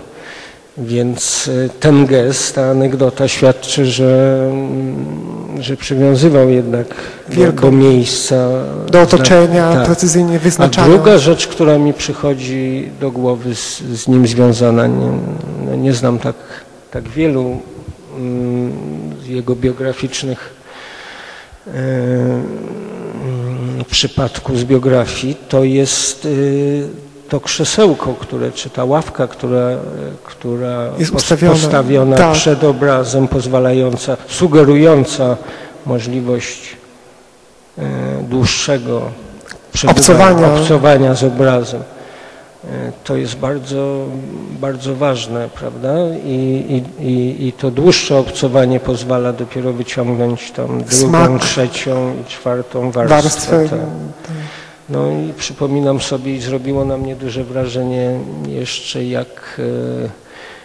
Więc ten gest, ta anegdota świadczy, że, mm, że przywiązywał jednak Wielką- do miejsca. Do otoczenia, Tak. precyzyjnie A wyznaczania. druga rzecz, która mi przychodzi do głowy z, z nim związana, nie, no nie znam tak, tak wielu mm, jego biograficznych mm, przypadków z biografii, to jest y, to krzesełko, które, czy ta ławka, która, która Jest postawiona Tak. przed obrazem, pozwalająca, sugerująca możliwość e, dłuższego Obcowania. obcowania z obrazem. E, To jest bardzo, bardzo ważne, prawda? I, i, i, I to dłuższe obcowanie pozwala dopiero wyciągnąć tam drugą, Smak. trzecią i czwartą warstwę. warstwę. tak. No i przypominam sobie i zrobiło na mnie duże wrażenie jeszcze jak e,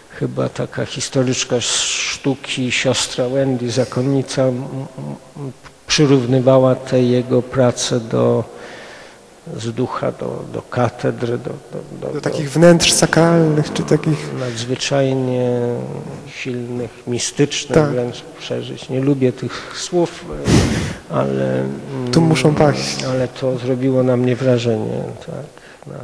chyba taka historyczka sztuki siostra Wendy, zakonnica, przyrównywała te jego prace do z ducha do, do katedry, do, do, do, Do takich wnętrz sakralnych, czy takich... nadzwyczajnie silnych, mistycznych Tak. wręcz przeżyć. Nie lubię tych słów, ale, mm, Tu muszą paść. ale to zrobiło na mnie wrażenie. Tak.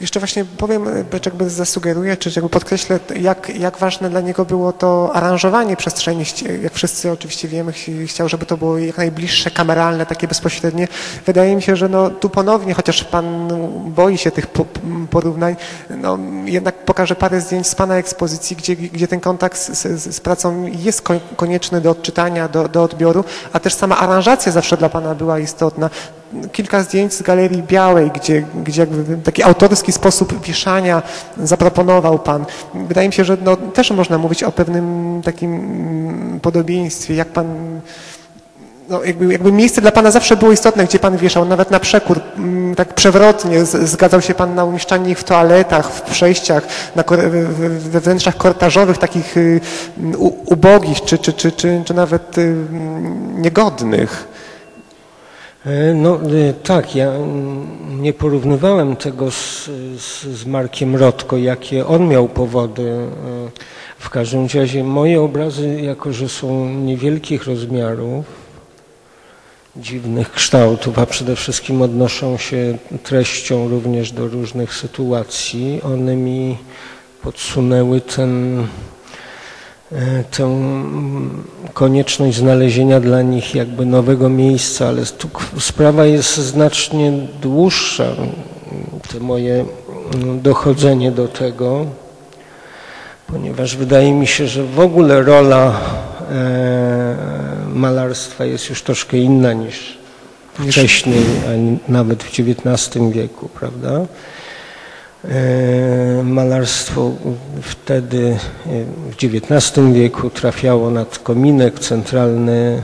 Jeszcze właśnie powiem, jakby zasugeruję, czy jakby podkreślę, jak, jak ważne dla niego było to aranżowanie przestrzeni. Jak wszyscy oczywiście wiemy, chci- chciał, żeby to było jak najbliższe, kameralne, takie bezpośrednie. Wydaje mi się, że no, tu ponownie, chociaż pan boi się tych po- porównań, no, jednak pokażę parę zdjęć z pana ekspozycji, gdzie, gdzie ten kontakt z, z, z pracą jest ko- konieczny do odczytania, do, do odbioru, a też sama aranżacja zawsze dla pana była istotna kilka zdjęć z Galerii Białej, gdzie, gdzie jakby taki autorski sposób wieszania zaproponował Pan. Wydaje mi się, że no, też można mówić o pewnym takim mm, podobieństwie, jak Pan... No, jakby, jakby miejsce dla Pana zawsze było istotne, gdzie Pan wieszał, nawet na przekór, mm, tak przewrotnie. Zgadzał się Pan na umieszczanie ich w toaletach, w przejściach, na, we wnętrzach korytarzowych, takich y, ubogich, czy, czy, czy, czy, czy nawet y, mm, niegodnych. E, No e, tak, ja mm, nie porównywałem tego z, z, z Markiem Rotko, jakie on miał powody. E, W każdym razie moje obrazy, jako że są niewielkich rozmiarów, dziwnych kształtów, a przede wszystkim odnoszą się treścią również do różnych sytuacji, one mi podsunęły ten tę mm, konieczność znalezienia dla nich jakby nowego miejsca, ale tu sprawa jest znacznie dłuższa. To moje mm, dochodzenie do tego, ponieważ wydaje mi się, że w ogóle rola e, malarstwa jest już troszkę inna niż wcześniej, a nawet w XIX wieku, prawda? E, Malarstwo wtedy e, w XIX wieku trafiało nad kominek, centralne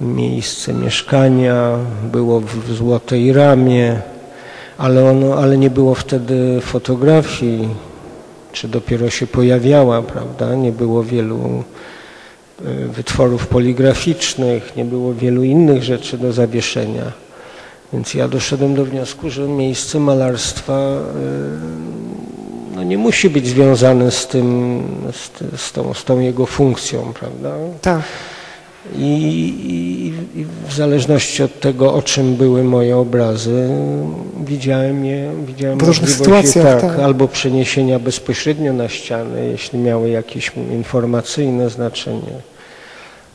miejsce mieszkania, było w złotej ramie, ale, ono, ale nie było wtedy fotografii, czy dopiero się pojawiała, prawda? Nie było wielu y, wytworów poligraficznych, nie było wielu innych rzeczy do zawieszenia. Więc ja doszedłem do wniosku, że miejsce malarstwa y, no nie musi być związane z tym, z, z, tą, z tą jego funkcją, prawda? Tak. I, i, I, w zależności od tego, o czym były moje obrazy, widziałem je, widziałem W różnych sytuacjach, tak, tak. albo przeniesienia bezpośrednio na ścianę, jeśli miały jakieś informacyjne znaczenie,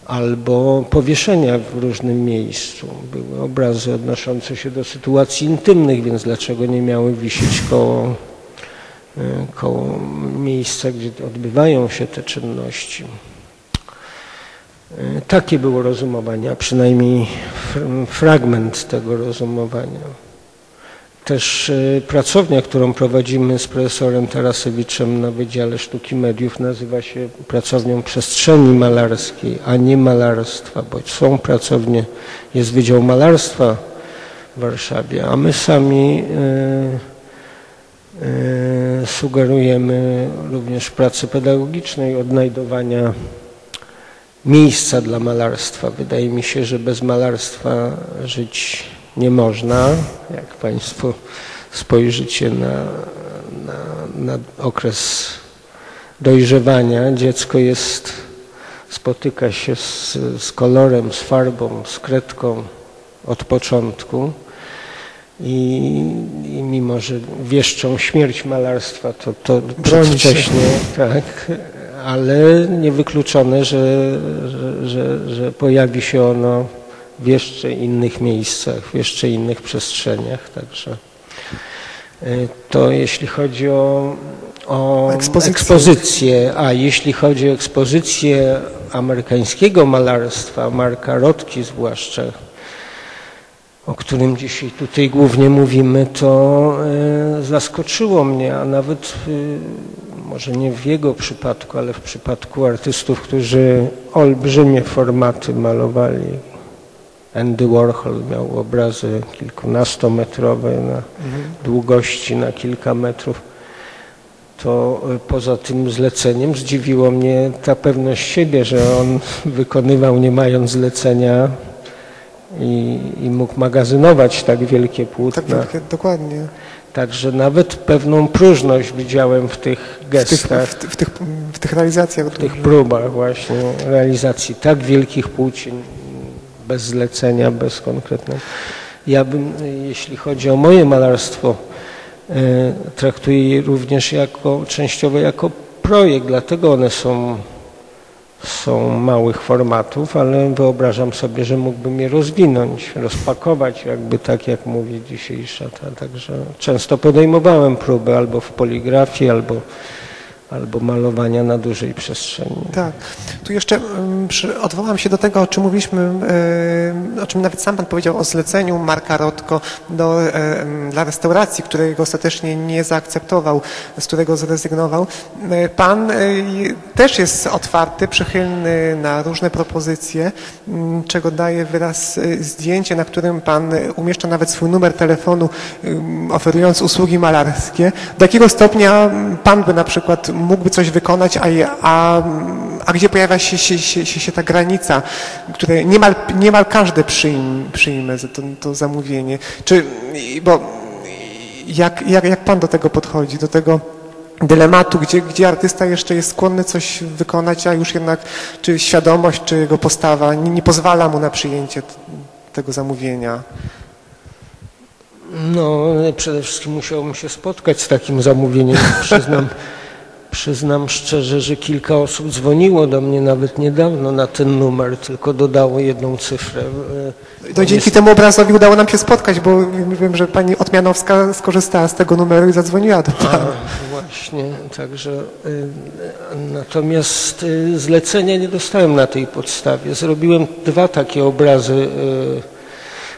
albo powieszenia w różnym miejscu. Były obrazy odnoszące się do sytuacji intymnych, więc dlaczego nie miały wisieć koło, y, koło miejsca, gdzie odbywają się te czynności. E, Takie było rozumowanie, a przynajmniej fr- fragment tego rozumowania. Też e, pracownia, którą prowadzimy z profesorem Tarasewiczem na Wydziale Sztuki Mediów nazywa się pracownią przestrzeni malarskiej, a nie malarstwa, bo są pracownie, jest Wydział Malarstwa w Warszawie, a my sami e, e, sugerujemy również pracy pedagogicznej odnajdowania miejsca dla malarstwa. Wydaje mi się, że bez malarstwa żyć nie można. Jak Państwo spojrzycie na, na, na okres dojrzewania, dziecko jest, spotyka się z, z kolorem, z farbą, z kredką od początku. I, I mimo, że wieszczą śmierć malarstwa, to, to przedwcześnie, tak, ale niewykluczone, że, że, że, że pojawi się ono w jeszcze innych miejscach, w jeszcze innych przestrzeniach. Także y, to jeśli chodzi o, o Ekspozycję. ekspozycję, a jeśli chodzi o ekspozycję amerykańskiego malarstwa, Marka Rotki zwłaszcza, o którym dzisiaj tutaj głównie mówimy, to e, zaskoczyło mnie, a nawet e, może nie w jego przypadku, ale w przypadku artystów, którzy olbrzymie formaty malowali. Andy Warhol miał obrazy kilkunastometrowe na długości na kilka metrów. To e, poza tym zleceniem zdziwiło mnie ta pewność siebie, że on wykonywał nie mając zlecenia i, i mógł magazynować tak wielkie płótna. tak, dokładnie. Także nawet pewną próżność widziałem w tych W tych, gestach, w, w, tych, w tych realizacjach. w tych próbach właśnie realizacji tak wielkich płócin bez zlecenia, bez konkretnego. Ja bym, jeśli chodzi o moje malarstwo, e, traktuję je również jako, częściowo jako projekt, dlatego one są, są małych formatów, ale wyobrażam sobie, że mógłbym je rozwinąć, rozpakować, jakby tak jak mówi dzisiejsza. Ta, także często podejmowałem próby albo w poligrafii, albo, albo malowania na dużej przestrzeni. Tak. Tu jeszcze przy, odwołam się do tego, o czym mówiliśmy, ym, o czym nawet sam Pan powiedział, o zleceniu Marka Rotko do, ym, dla restauracji, którego ostatecznie nie zaakceptował, z którego zrezygnował. Y, Pan y, też jest otwarty, przychylny na różne propozycje, ym, czego daje wyraz y, zdjęcie, na którym Pan y, umieszcza nawet swój numer telefonu, oferując usługi malarskie. Do jakiego stopnia Pan by na przykład mógłby coś wykonać, a, a, a gdzie pojawia się, się, się, się, ta granica, której niemal, niemal każdy przyjm, przyjmie za to, to zamówienie. Czy, bo jak, jak, jak Pan do tego podchodzi, do tego dylematu, gdzie, gdzie artysta jeszcze jest skłonny coś wykonać, a już jednak czy świadomość, czy jego postawa nie, nie pozwala mu na przyjęcie tego zamówienia. No, przede wszystkim musiałbym się spotkać z takim zamówieniem. Przyznam, przyznam szczerze, że kilka osób dzwoniło do mnie nawet niedawno na ten numer, tylko dodało jedną cyfrę. E, No, dzięki temu obrazowi udało nam się spotkać, bo wiem, że pani Otmianowska skorzystała z tego numeru i zadzwoniła do pana. właśnie, także y, natomiast y, zlecenia nie dostałem na tej podstawie. Zrobiłem dwa takie obrazy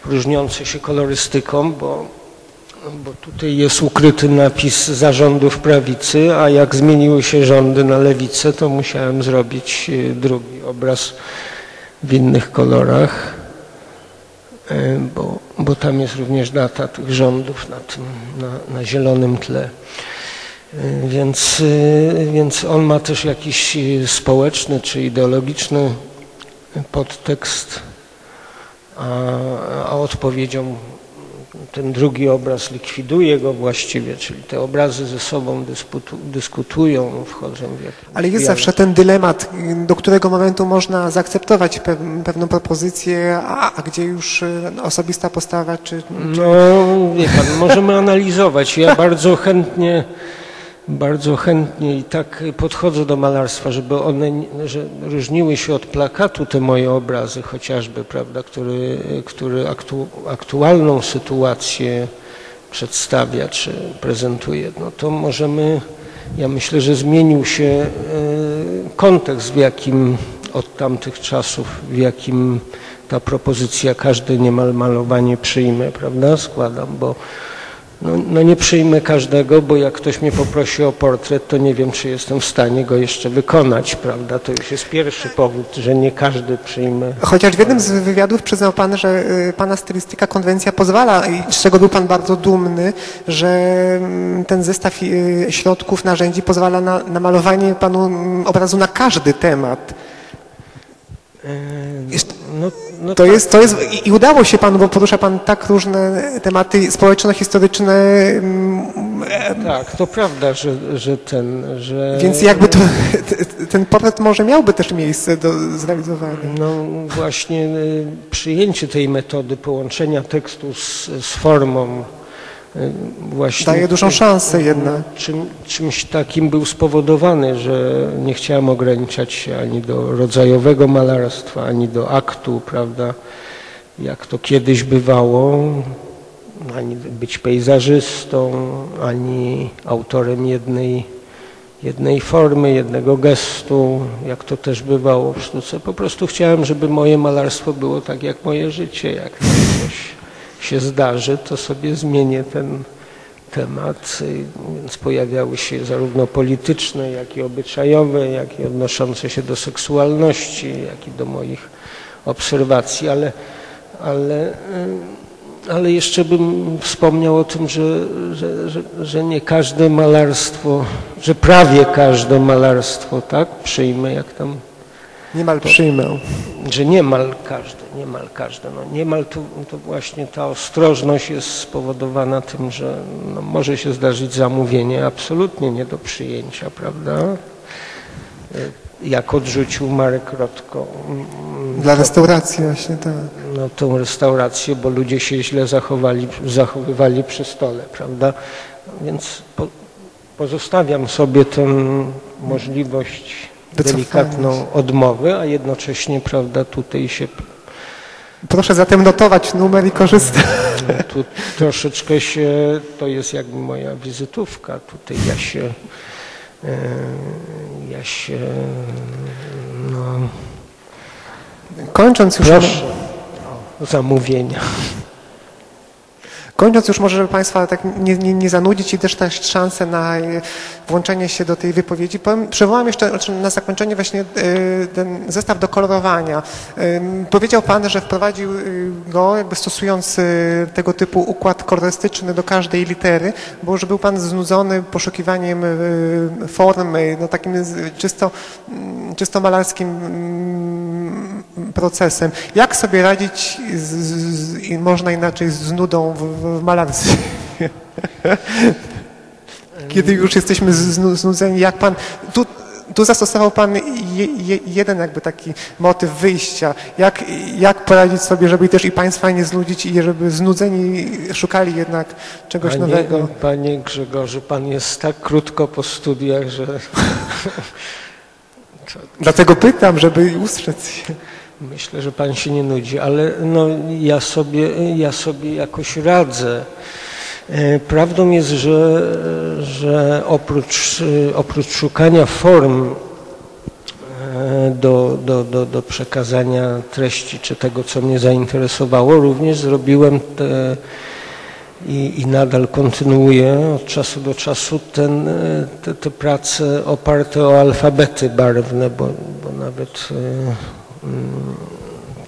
y, różniące się kolorystyką, bo, bo tutaj jest ukryty napis zarządów prawicy, a jak zmieniły się rządy na lewicę, to musiałem zrobić y, drugi obraz w innych kolorach. E, bo, bo tam jest również data tych rządów na, tym, na, na zielonym tle. Y, Więc, więc on ma też jakiś społeczny czy ideologiczny podtekst, a, a odpowiedzią ten drugi obraz likwiduje go właściwie, czyli te obrazy ze sobą dysputu, dyskutują, wchodzą w jakiś Ale jest zawsze ten dylemat, do którego momentu można zaakceptować pew- pewną propozycję, a, a gdzie już y, osobista postawa, czy, No, wie pan, możemy analizować. Ja bardzo chętnie, bardzo chętnie i tak podchodzę do malarstwa, żeby one, że różniły się od plakatu te moje obrazy chociażby, prawda, który, który aktu, aktualną sytuację przedstawia czy prezentuje. No to możemy, ja myślę, że zmienił się e, kontekst, w jakim od tamtych czasów, w jakim ta propozycja każde niemal malowanie przyjmę, prawda, składam, bo no, no nie przyjmę każdego, bo jak ktoś mnie poprosi o portret, to nie wiem, czy jestem w stanie go jeszcze wykonać, prawda, to już jest pierwszy powód, że nie każdy przyjmę. Chociaż w jednym z wywiadów przyznał Pan, że y, Pana stylistyka, konwencja pozwala, z czego był Pan bardzo dumny, że mm, ten zestaw y, środków, narzędzi pozwala na, na malowanie Panu mm, obrazu na każdy temat. E, Jest- No, no To tak. jest, to jest, i- udało się Panu, bo porusza Pan tak różne tematy społeczno-historyczne, mm, Tak, to prawda, że, że ten, że... więc jakby to, ten portret może miałby też miejsce do zrealizowania. No właśnie y, przyjęcie tej metody połączenia tekstu z, z formą właśnie Daje dużą szansę jednak. czym, czymś takim był spowodowany, że nie chciałem ograniczać się ani do rodzajowego malarstwa, ani do aktu, prawda, jak to kiedyś bywało, ani być pejzażystą, ani autorem jednej, jednej formy, jednego gestu, jak to też bywało w sztuce. Po prostu chciałem, żeby moje malarstwo było tak jak moje życie. Jak coś się zdarzy, to sobie zmienię ten temat, więc pojawiały się zarówno polityczne, jak i obyczajowe, jak i odnoszące się do seksualności, jak i do moich obserwacji, ale, ale, y, ale jeszcze bym wspomniał o tym, że, że, że, że nie każde malarstwo, że prawie każde malarstwo, tak, przyjmę, jak tam Niemal przyjmę. że niemal każde, niemal każde. No niemal to, to właśnie ta ostrożność jest spowodowana tym, że no może się zdarzyć zamówienie absolutnie nie do przyjęcia, prawda? Y, Jak odrzucił Marek Rotko mm, Dla restauracji właśnie, tak. no, tą restaurację, bo ludzie się źle zachowali, zachowywali przy stole, prawda? Więc po, pozostawiam sobie tę możliwość delikatną odmowy, a jednocześnie, prawda, tutaj się Proszę zatem notować numer i korzystać. tu troszeczkę się, to jest jakby moja wizytówka, tutaj ja się e, ja się no, Kończąc już, proszę o zamówienia. Kończąc już może, żeby Państwa tak nie, nie, nie zanudzić i też dać szansę na e, włączenie się do tej wypowiedzi, powiem, przywołam jeszcze znaczy na zakończenie właśnie e, ten zestaw do kolorowania. Em, Powiedział Pan, że wprowadził e, go jakby stosując e, tego typu układ kolorystyczny do każdej litery, bo że był Pan znudzony poszukiwaniem e, formy, no takim z- czysto, mm, czysto malarskim mm, procesem. Jak sobie radzić, z, z, i można inaczej, z nudą w, w, w malarstwie? Kiedy już jesteśmy znu- znudzeni, jak Pan... Tu, tu zastosował Pan je, je, jeden jakby taki motyw wyjścia. Jak, jak poradzić sobie, żeby też i Państwa nie znudzić i żeby znudzeni szukali jednak czegoś Panie, nowego? Panie Grzegorzu, Pan jest tak krótko po studiach, że Dlatego pytam, żeby ustrzec się. Myślę, że Pan się nie nudzi, ale no, ja, sobie, ja sobie jakoś radzę. E, Prawdą jest, że, że oprócz, oprócz szukania form e, do, do, do, do przekazania treści czy tego, co mnie zainteresowało, również zrobiłem te, i, i nadal kontynuuję od czasu do czasu ten, e, te, te prace oparte o alfabety barwne, bo, bo nawet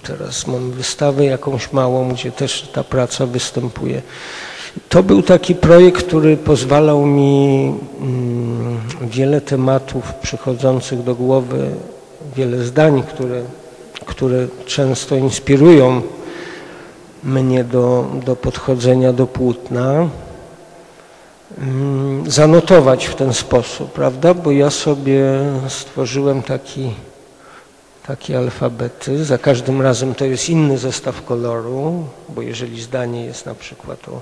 teraz mam wystawę jakąś małą, gdzie też ta praca występuje. To był taki projekt, który pozwalał mi mm, wiele tematów przychodzących do głowy, wiele zdań, które, które często inspirują mnie do, do podchodzenia do płótna, mm, zanotować w ten sposób, prawda? Bo ja sobie stworzyłem taki, takie alfabety. Za każdym razem to jest inny zestaw koloru, bo jeżeli zdanie jest na przykład o,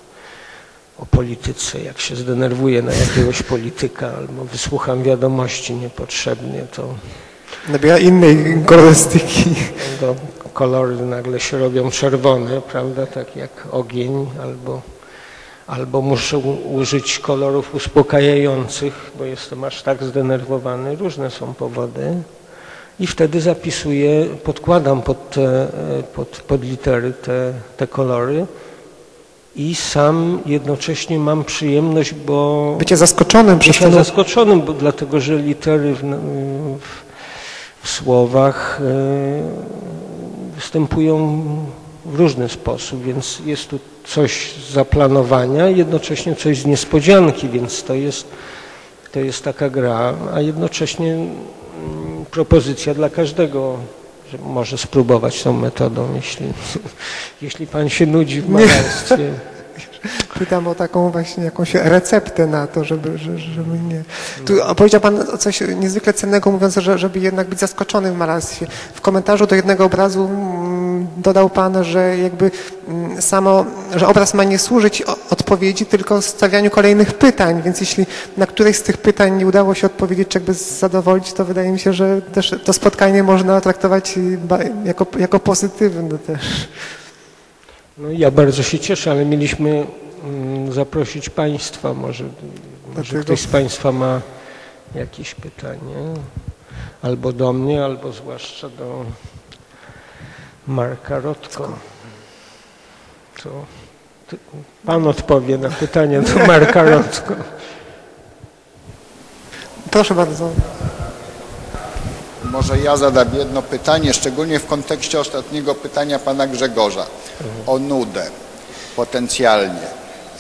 o polityce, jak się zdenerwuję na jakiegoś polityka albo wysłucham wiadomości niepotrzebnie, to Nabiera innej kolorystyki. to kolory nagle się robią czerwone, prawda, tak jak ogień, albo, albo muszę użyć kolorów uspokajających, bo jestem aż tak zdenerwowany. Różne są powody. I wtedy zapisuję, podkładam pod, te, pod, pod litery te, te kolory i sam jednocześnie mam przyjemność, bo Bycie zaskoczonym przez Bycia ten... zaskoczonym, bo dlatego, że litery w, w, w słowach e, występują w różny sposób, więc jest tu coś z zaplanowania, jednocześnie coś z niespodzianki, więc to jest, to jest taka gra, a jednocześnie propozycja dla każdego, że może spróbować tą metodą, jeśli, jeśli pan się nudzi w malarstwie. Pytam o taką właśnie jakąś receptę na to, żeby, żeby, nie... Tu opowiedział Pan coś niezwykle cennego, mówiąc, że żeby jednak być zaskoczonym w malarstwie. W komentarzu do jednego obrazu mm, dodał Pan, że jakby mm, samo, że obraz ma nie służyć odpowiedzi, tylko stawianiu kolejnych pytań, więc jeśli na któreś z tych pytań nie udało się odpowiedzieć, czy jakby zadowolić, to wydaje mi się, że też to spotkanie można traktować jako, jako pozytywne też. No, ja bardzo się cieszę, ale mieliśmy mm, zaprosić Państwa. Może, może ktoś z Państwa ma jakieś pytanie? Albo do mnie, albo zwłaszcza do Marka Rotko. To Pan odpowie na pytanie do Marka Rotko. Proszę bardzo. Może ja zadam jedno pytanie, szczególnie w kontekście ostatniego pytania pana Grzegorza o nudę potencjalnie.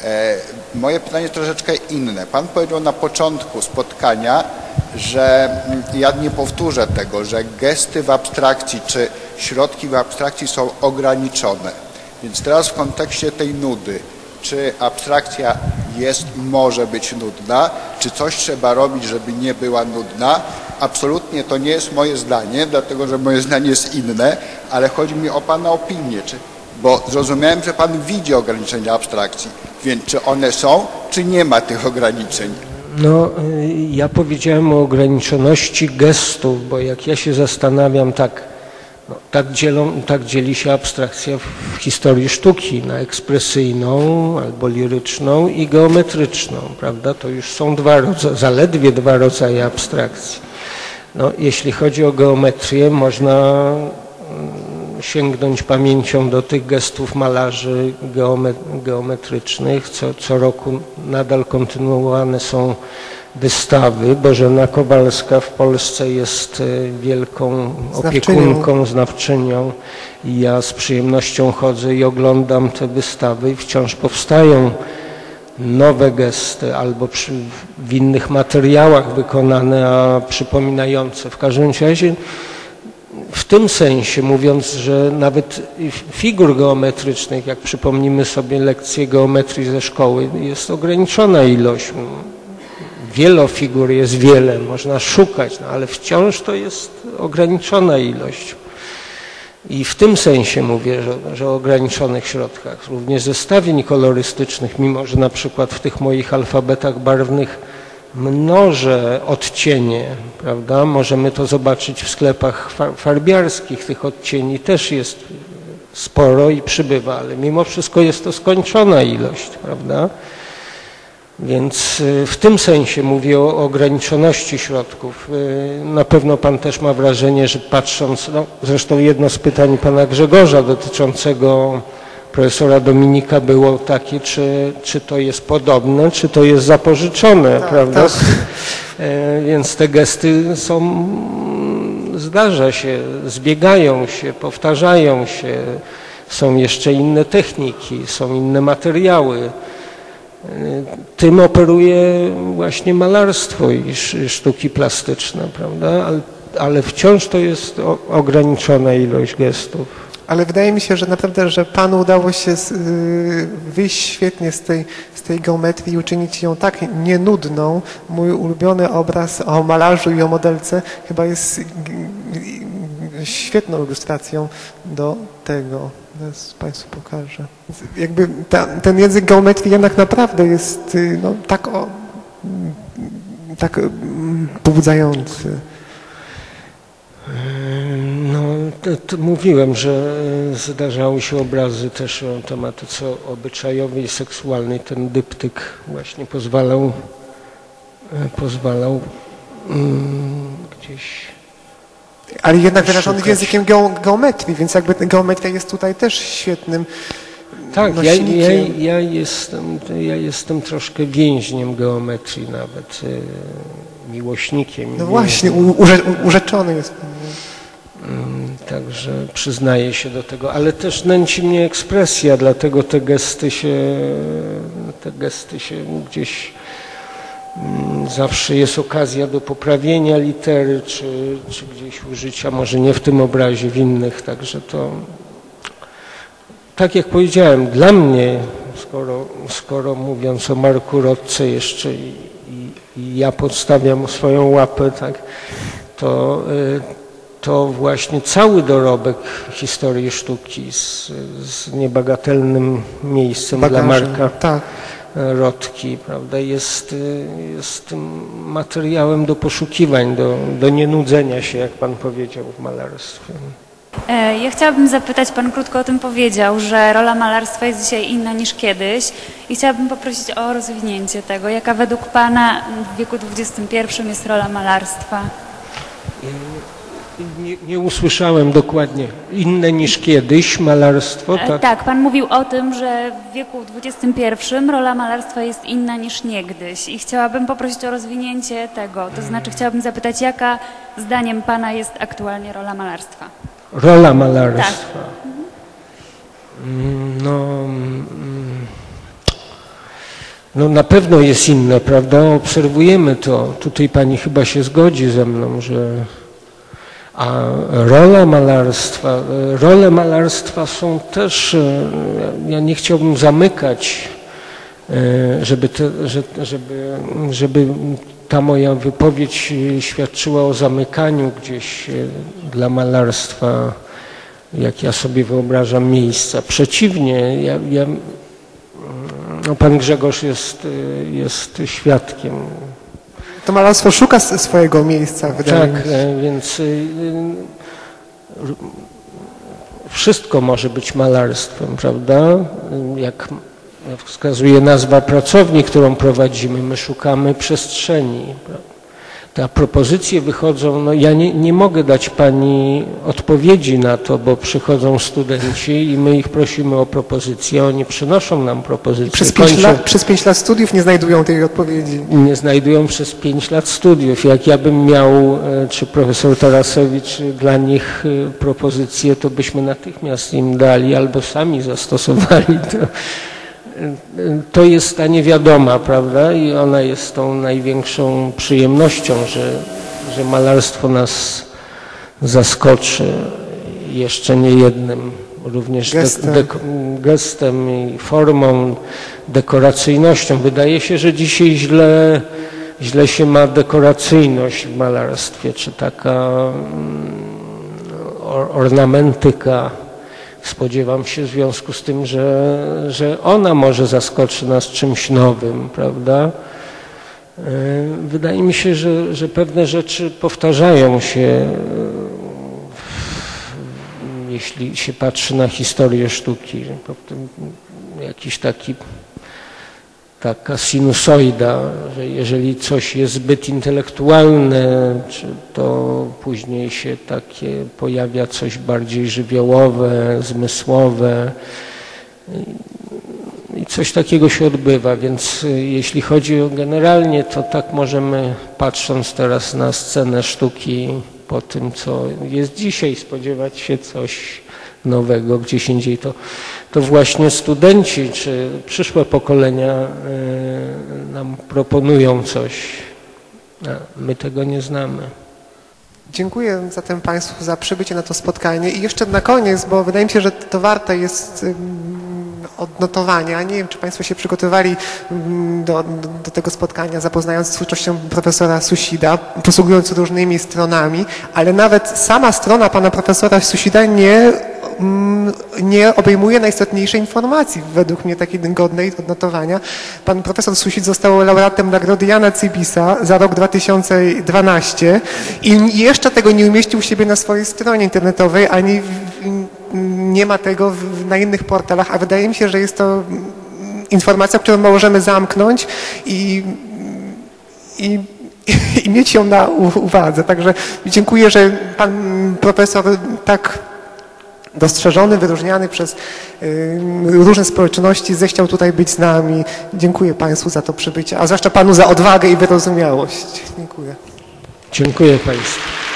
E, moje pytanie troszeczkę inne. Pan powiedział na początku spotkania, że ja nie powtórzę tego, że gesty w abstrakcji czy środki w abstrakcji są ograniczone. Więc teraz w kontekście tej nudy, czy abstrakcja jest, może być nudna, czy coś trzeba robić, żeby nie była nudna. Absolutnie to nie jest moje zdanie, dlatego że moje zdanie jest inne, ale chodzi mi o Pana opinię, czy, bo zrozumiałem, że Pan widzi ograniczenia abstrakcji, więc czy one są, czy nie ma tych ograniczeń. No, y, ja powiedziałem o ograniczoności gestów, bo jak ja się zastanawiam, tak, no, tak, dzielą, tak dzieli się abstrakcja w historii sztuki na ekspresyjną albo liryczną i geometryczną, prawda? To już są dwa, zaledwie dwa rodzaje abstrakcji. No, jeśli chodzi o geometrię, można mm, sięgnąć pamięcią do tych gestów malarzy geome, geometrycznych. Co, co roku nadal kontynuowane są wystawy. Bożena Kowalska w Polsce jest e, wielką Znawczynią. opiekunką, znawczynią i ja z przyjemnością chodzę i oglądam te wystawy i wciąż powstają nowe gesty albo przy, w innych materiałach wykonane, a przypominające. W każdym razie w tym sensie, mówiąc, że nawet figur geometrycznych, jak przypomnimy sobie lekcje geometrii ze szkoły, jest ograniczona ilość. Wielofigur jest wiele, można szukać, no ale wciąż to jest ograniczona ilość. I w tym sensie mówię, że, że o ograniczonych środkach. Również zestawień kolorystycznych, mimo że na przykład w tych moich alfabetach barwnych mnożę odcienie, prawda? Możemy to zobaczyć w sklepach fa- farbiarskich. Tych odcieni też jest sporo i przybywa, ale mimo wszystko jest to skończona ilość, prawda? Więc y, w tym sensie mówię o ograniczoności środków. Y, Na pewno Pan też ma wrażenie, że patrząc, no, zresztą jedno z pytań Pana Grzegorza dotyczącego profesora Dominika było takie, czy, czy to jest podobne, czy to jest zapożyczone, prawda? tak. E, Więc te gesty są, zdarza się, zbiegają się, powtarzają się, są jeszcze inne techniki, są inne materiały. Tym operuje właśnie malarstwo i sz- sztuki plastyczne, prawda? Ale, ale wciąż to jest ograniczona ilość gestów. Ale wydaje mi się, że naprawdę, że Panu udało się y, wyjść świetnie z tej, z tej geometrii i uczynić ją tak nienudną. Mój ulubiony obraz o malarzu i o modelce chyba jest świetną ilustracją do tego. Teraz Państwu pokażę. Jakby ta, ten język geometrii jednak naprawdę jest y, no, tak, o, tak mm, pobudzający. No, to, to mówiłem, że zdarzały się obrazy też o tematyce obyczajowej i seksualnej. Ten dyptyk właśnie pozwalał, pozwalał mm, gdzieś Ale jednak wyrażony językiem geo- geometrii, więc jakby geometria jest tutaj też świetnym Tak, ja, ja, ja, jestem, ja jestem troszkę więźniem geometrii nawet, e, miłośnikiem. No właśnie, urze, urzeczony jest. pan. Mm, Także przyznaję się do tego, ale też nęci mnie ekspresja, dlatego te gesty się, te gesty się gdzieś zawsze jest okazja do poprawienia litery, czy, czy gdzieś użycia, może nie w tym obrazie, w innych, także to tak jak powiedziałem, dla mnie, skoro, skoro mówiąc o Marku Rodce jeszcze i, i, ja podstawiam swoją łapę, tak, to, y, to właśnie cały dorobek historii sztuki z, z niebagatelnym miejscem dla Bagażem. Marka Tak. Rotki, prawda, jest, jest materiałem do poszukiwań, do, do nienudzenia się, jak pan powiedział, w malarstwie. E, Ja chciałabym zapytać, Pan krótko o tym powiedział, że rola malarstwa jest dzisiaj inna niż kiedyś i chciałabym poprosić o rozwinięcie tego. Jaka według Pana w wieku XXI jest rola malarstwa? Nie, nie usłyszałem dokładnie. Inne niż kiedyś malarstwo, E, tak? Tak, Pan mówił o tym, że w wieku XXI rola malarstwa jest inna niż niegdyś i chciałabym poprosić o rozwinięcie tego. To znaczy chciałabym zapytać, jaka zdaniem Pana jest aktualnie rola malarstwa? Rola malarstwa. Tak. Mm, No, mm, no na pewno jest inne, prawda? Obserwujemy to. Tutaj pani chyba się zgodzi ze mną, że a rola malarstwa, role malarstwa są też, e, ja nie chciałbym zamykać, e, żeby, te, że- żeby, żeby ta moja wypowiedź e, świadczyła o zamykaniu gdzieś dla malarstwa, jak ja sobie wyobrażam, miejsca. Przeciwnie, ja, ja, no pan Grzegorz jest, jest świadkiem To malarstwo szuka swojego miejsca, wydaje mi tak, się. e, więc y, y, wszystko może być malarstwem, prawda? Jak wskazuje nazwa pracowni, którą prowadzimy, my szukamy przestrzeni. prawda? Te propozycje wychodzą, no ja nie, nie mogę dać Pani odpowiedzi na to, bo przychodzą studenci i my ich prosimy o propozycje, oni przynoszą nam propozycje. Przez pięć, kończą- lat, przez pięć lat studiów nie znajdują tej odpowiedzi. nie znajdują przez pięć lat studiów. Jak ja bym miał, e, czy profesor Tarasewicz, dla nich e, propozycję, to byśmy natychmiast im dali albo sami zastosowali to. To jest ta niewiadoma, prawda? I ona jest tą największą przyjemnością, że, że malarstwo nas zaskoczy jeszcze nie jednym również Gestem. dek- gestem i formą, dekoracyjnością. Wydaje się, że dzisiaj źle, źle się ma dekoracyjność w malarstwie, czy taka mm, or- ornamentyka. Spodziewam się w związku z tym, że, że ona może zaskoczy nas czymś nowym, prawda? E, Wydaje mi się, że, że pewne rzeczy powtarzają się, e, jeśli się patrzy na historię sztuki. Jakiś taki, taka sinusoida, że jeżeli coś jest zbyt intelektualne, to później się takie pojawia coś bardziej żywiołowe, zmysłowe. I coś takiego się odbywa, więc y, jeśli chodzi o generalnie, to tak możemy, patrząc teraz na scenę sztuki po tym, co jest dzisiaj, spodziewać się coś nowego gdzieś indziej, to, to właśnie studenci czy przyszłe pokolenia e, nam proponują coś. A my tego nie znamy. Dziękuję zatem Państwu za przybycie na to spotkanie i jeszcze na koniec, bo wydaje mi się, że to warte jest odnotowania. Nie wiem, czy Państwo się przygotowali ym, do, do, tego spotkania, zapoznając z twórczością profesora Susida, posługując różnymi stronami, ale nawet sama strona pana profesora Susida nie mm, nie obejmuje najistotniejszej informacji, według mnie takiej godnej odnotowania. Pan profesor Susit został laureatem nagrody Jana Cybisa za rok 2012 i jeszcze tego nie umieścił u siebie na swojej stronie internetowej, ani nie ma tego na innych portalach, a wydaje mi się, że jest to mm, informacja, którą możemy zamknąć i i, i mieć ją na uwadze. Także dziękuję, że pan profesor tak dostrzeżony, wyróżniany przez y, różne społeczności zechciał tutaj być z nami. Dziękuję Państwu za to przybycie, a zwłaszcza Panu za odwagę i wyrozumiałość. Dziękuję. Dziękuję Państwu.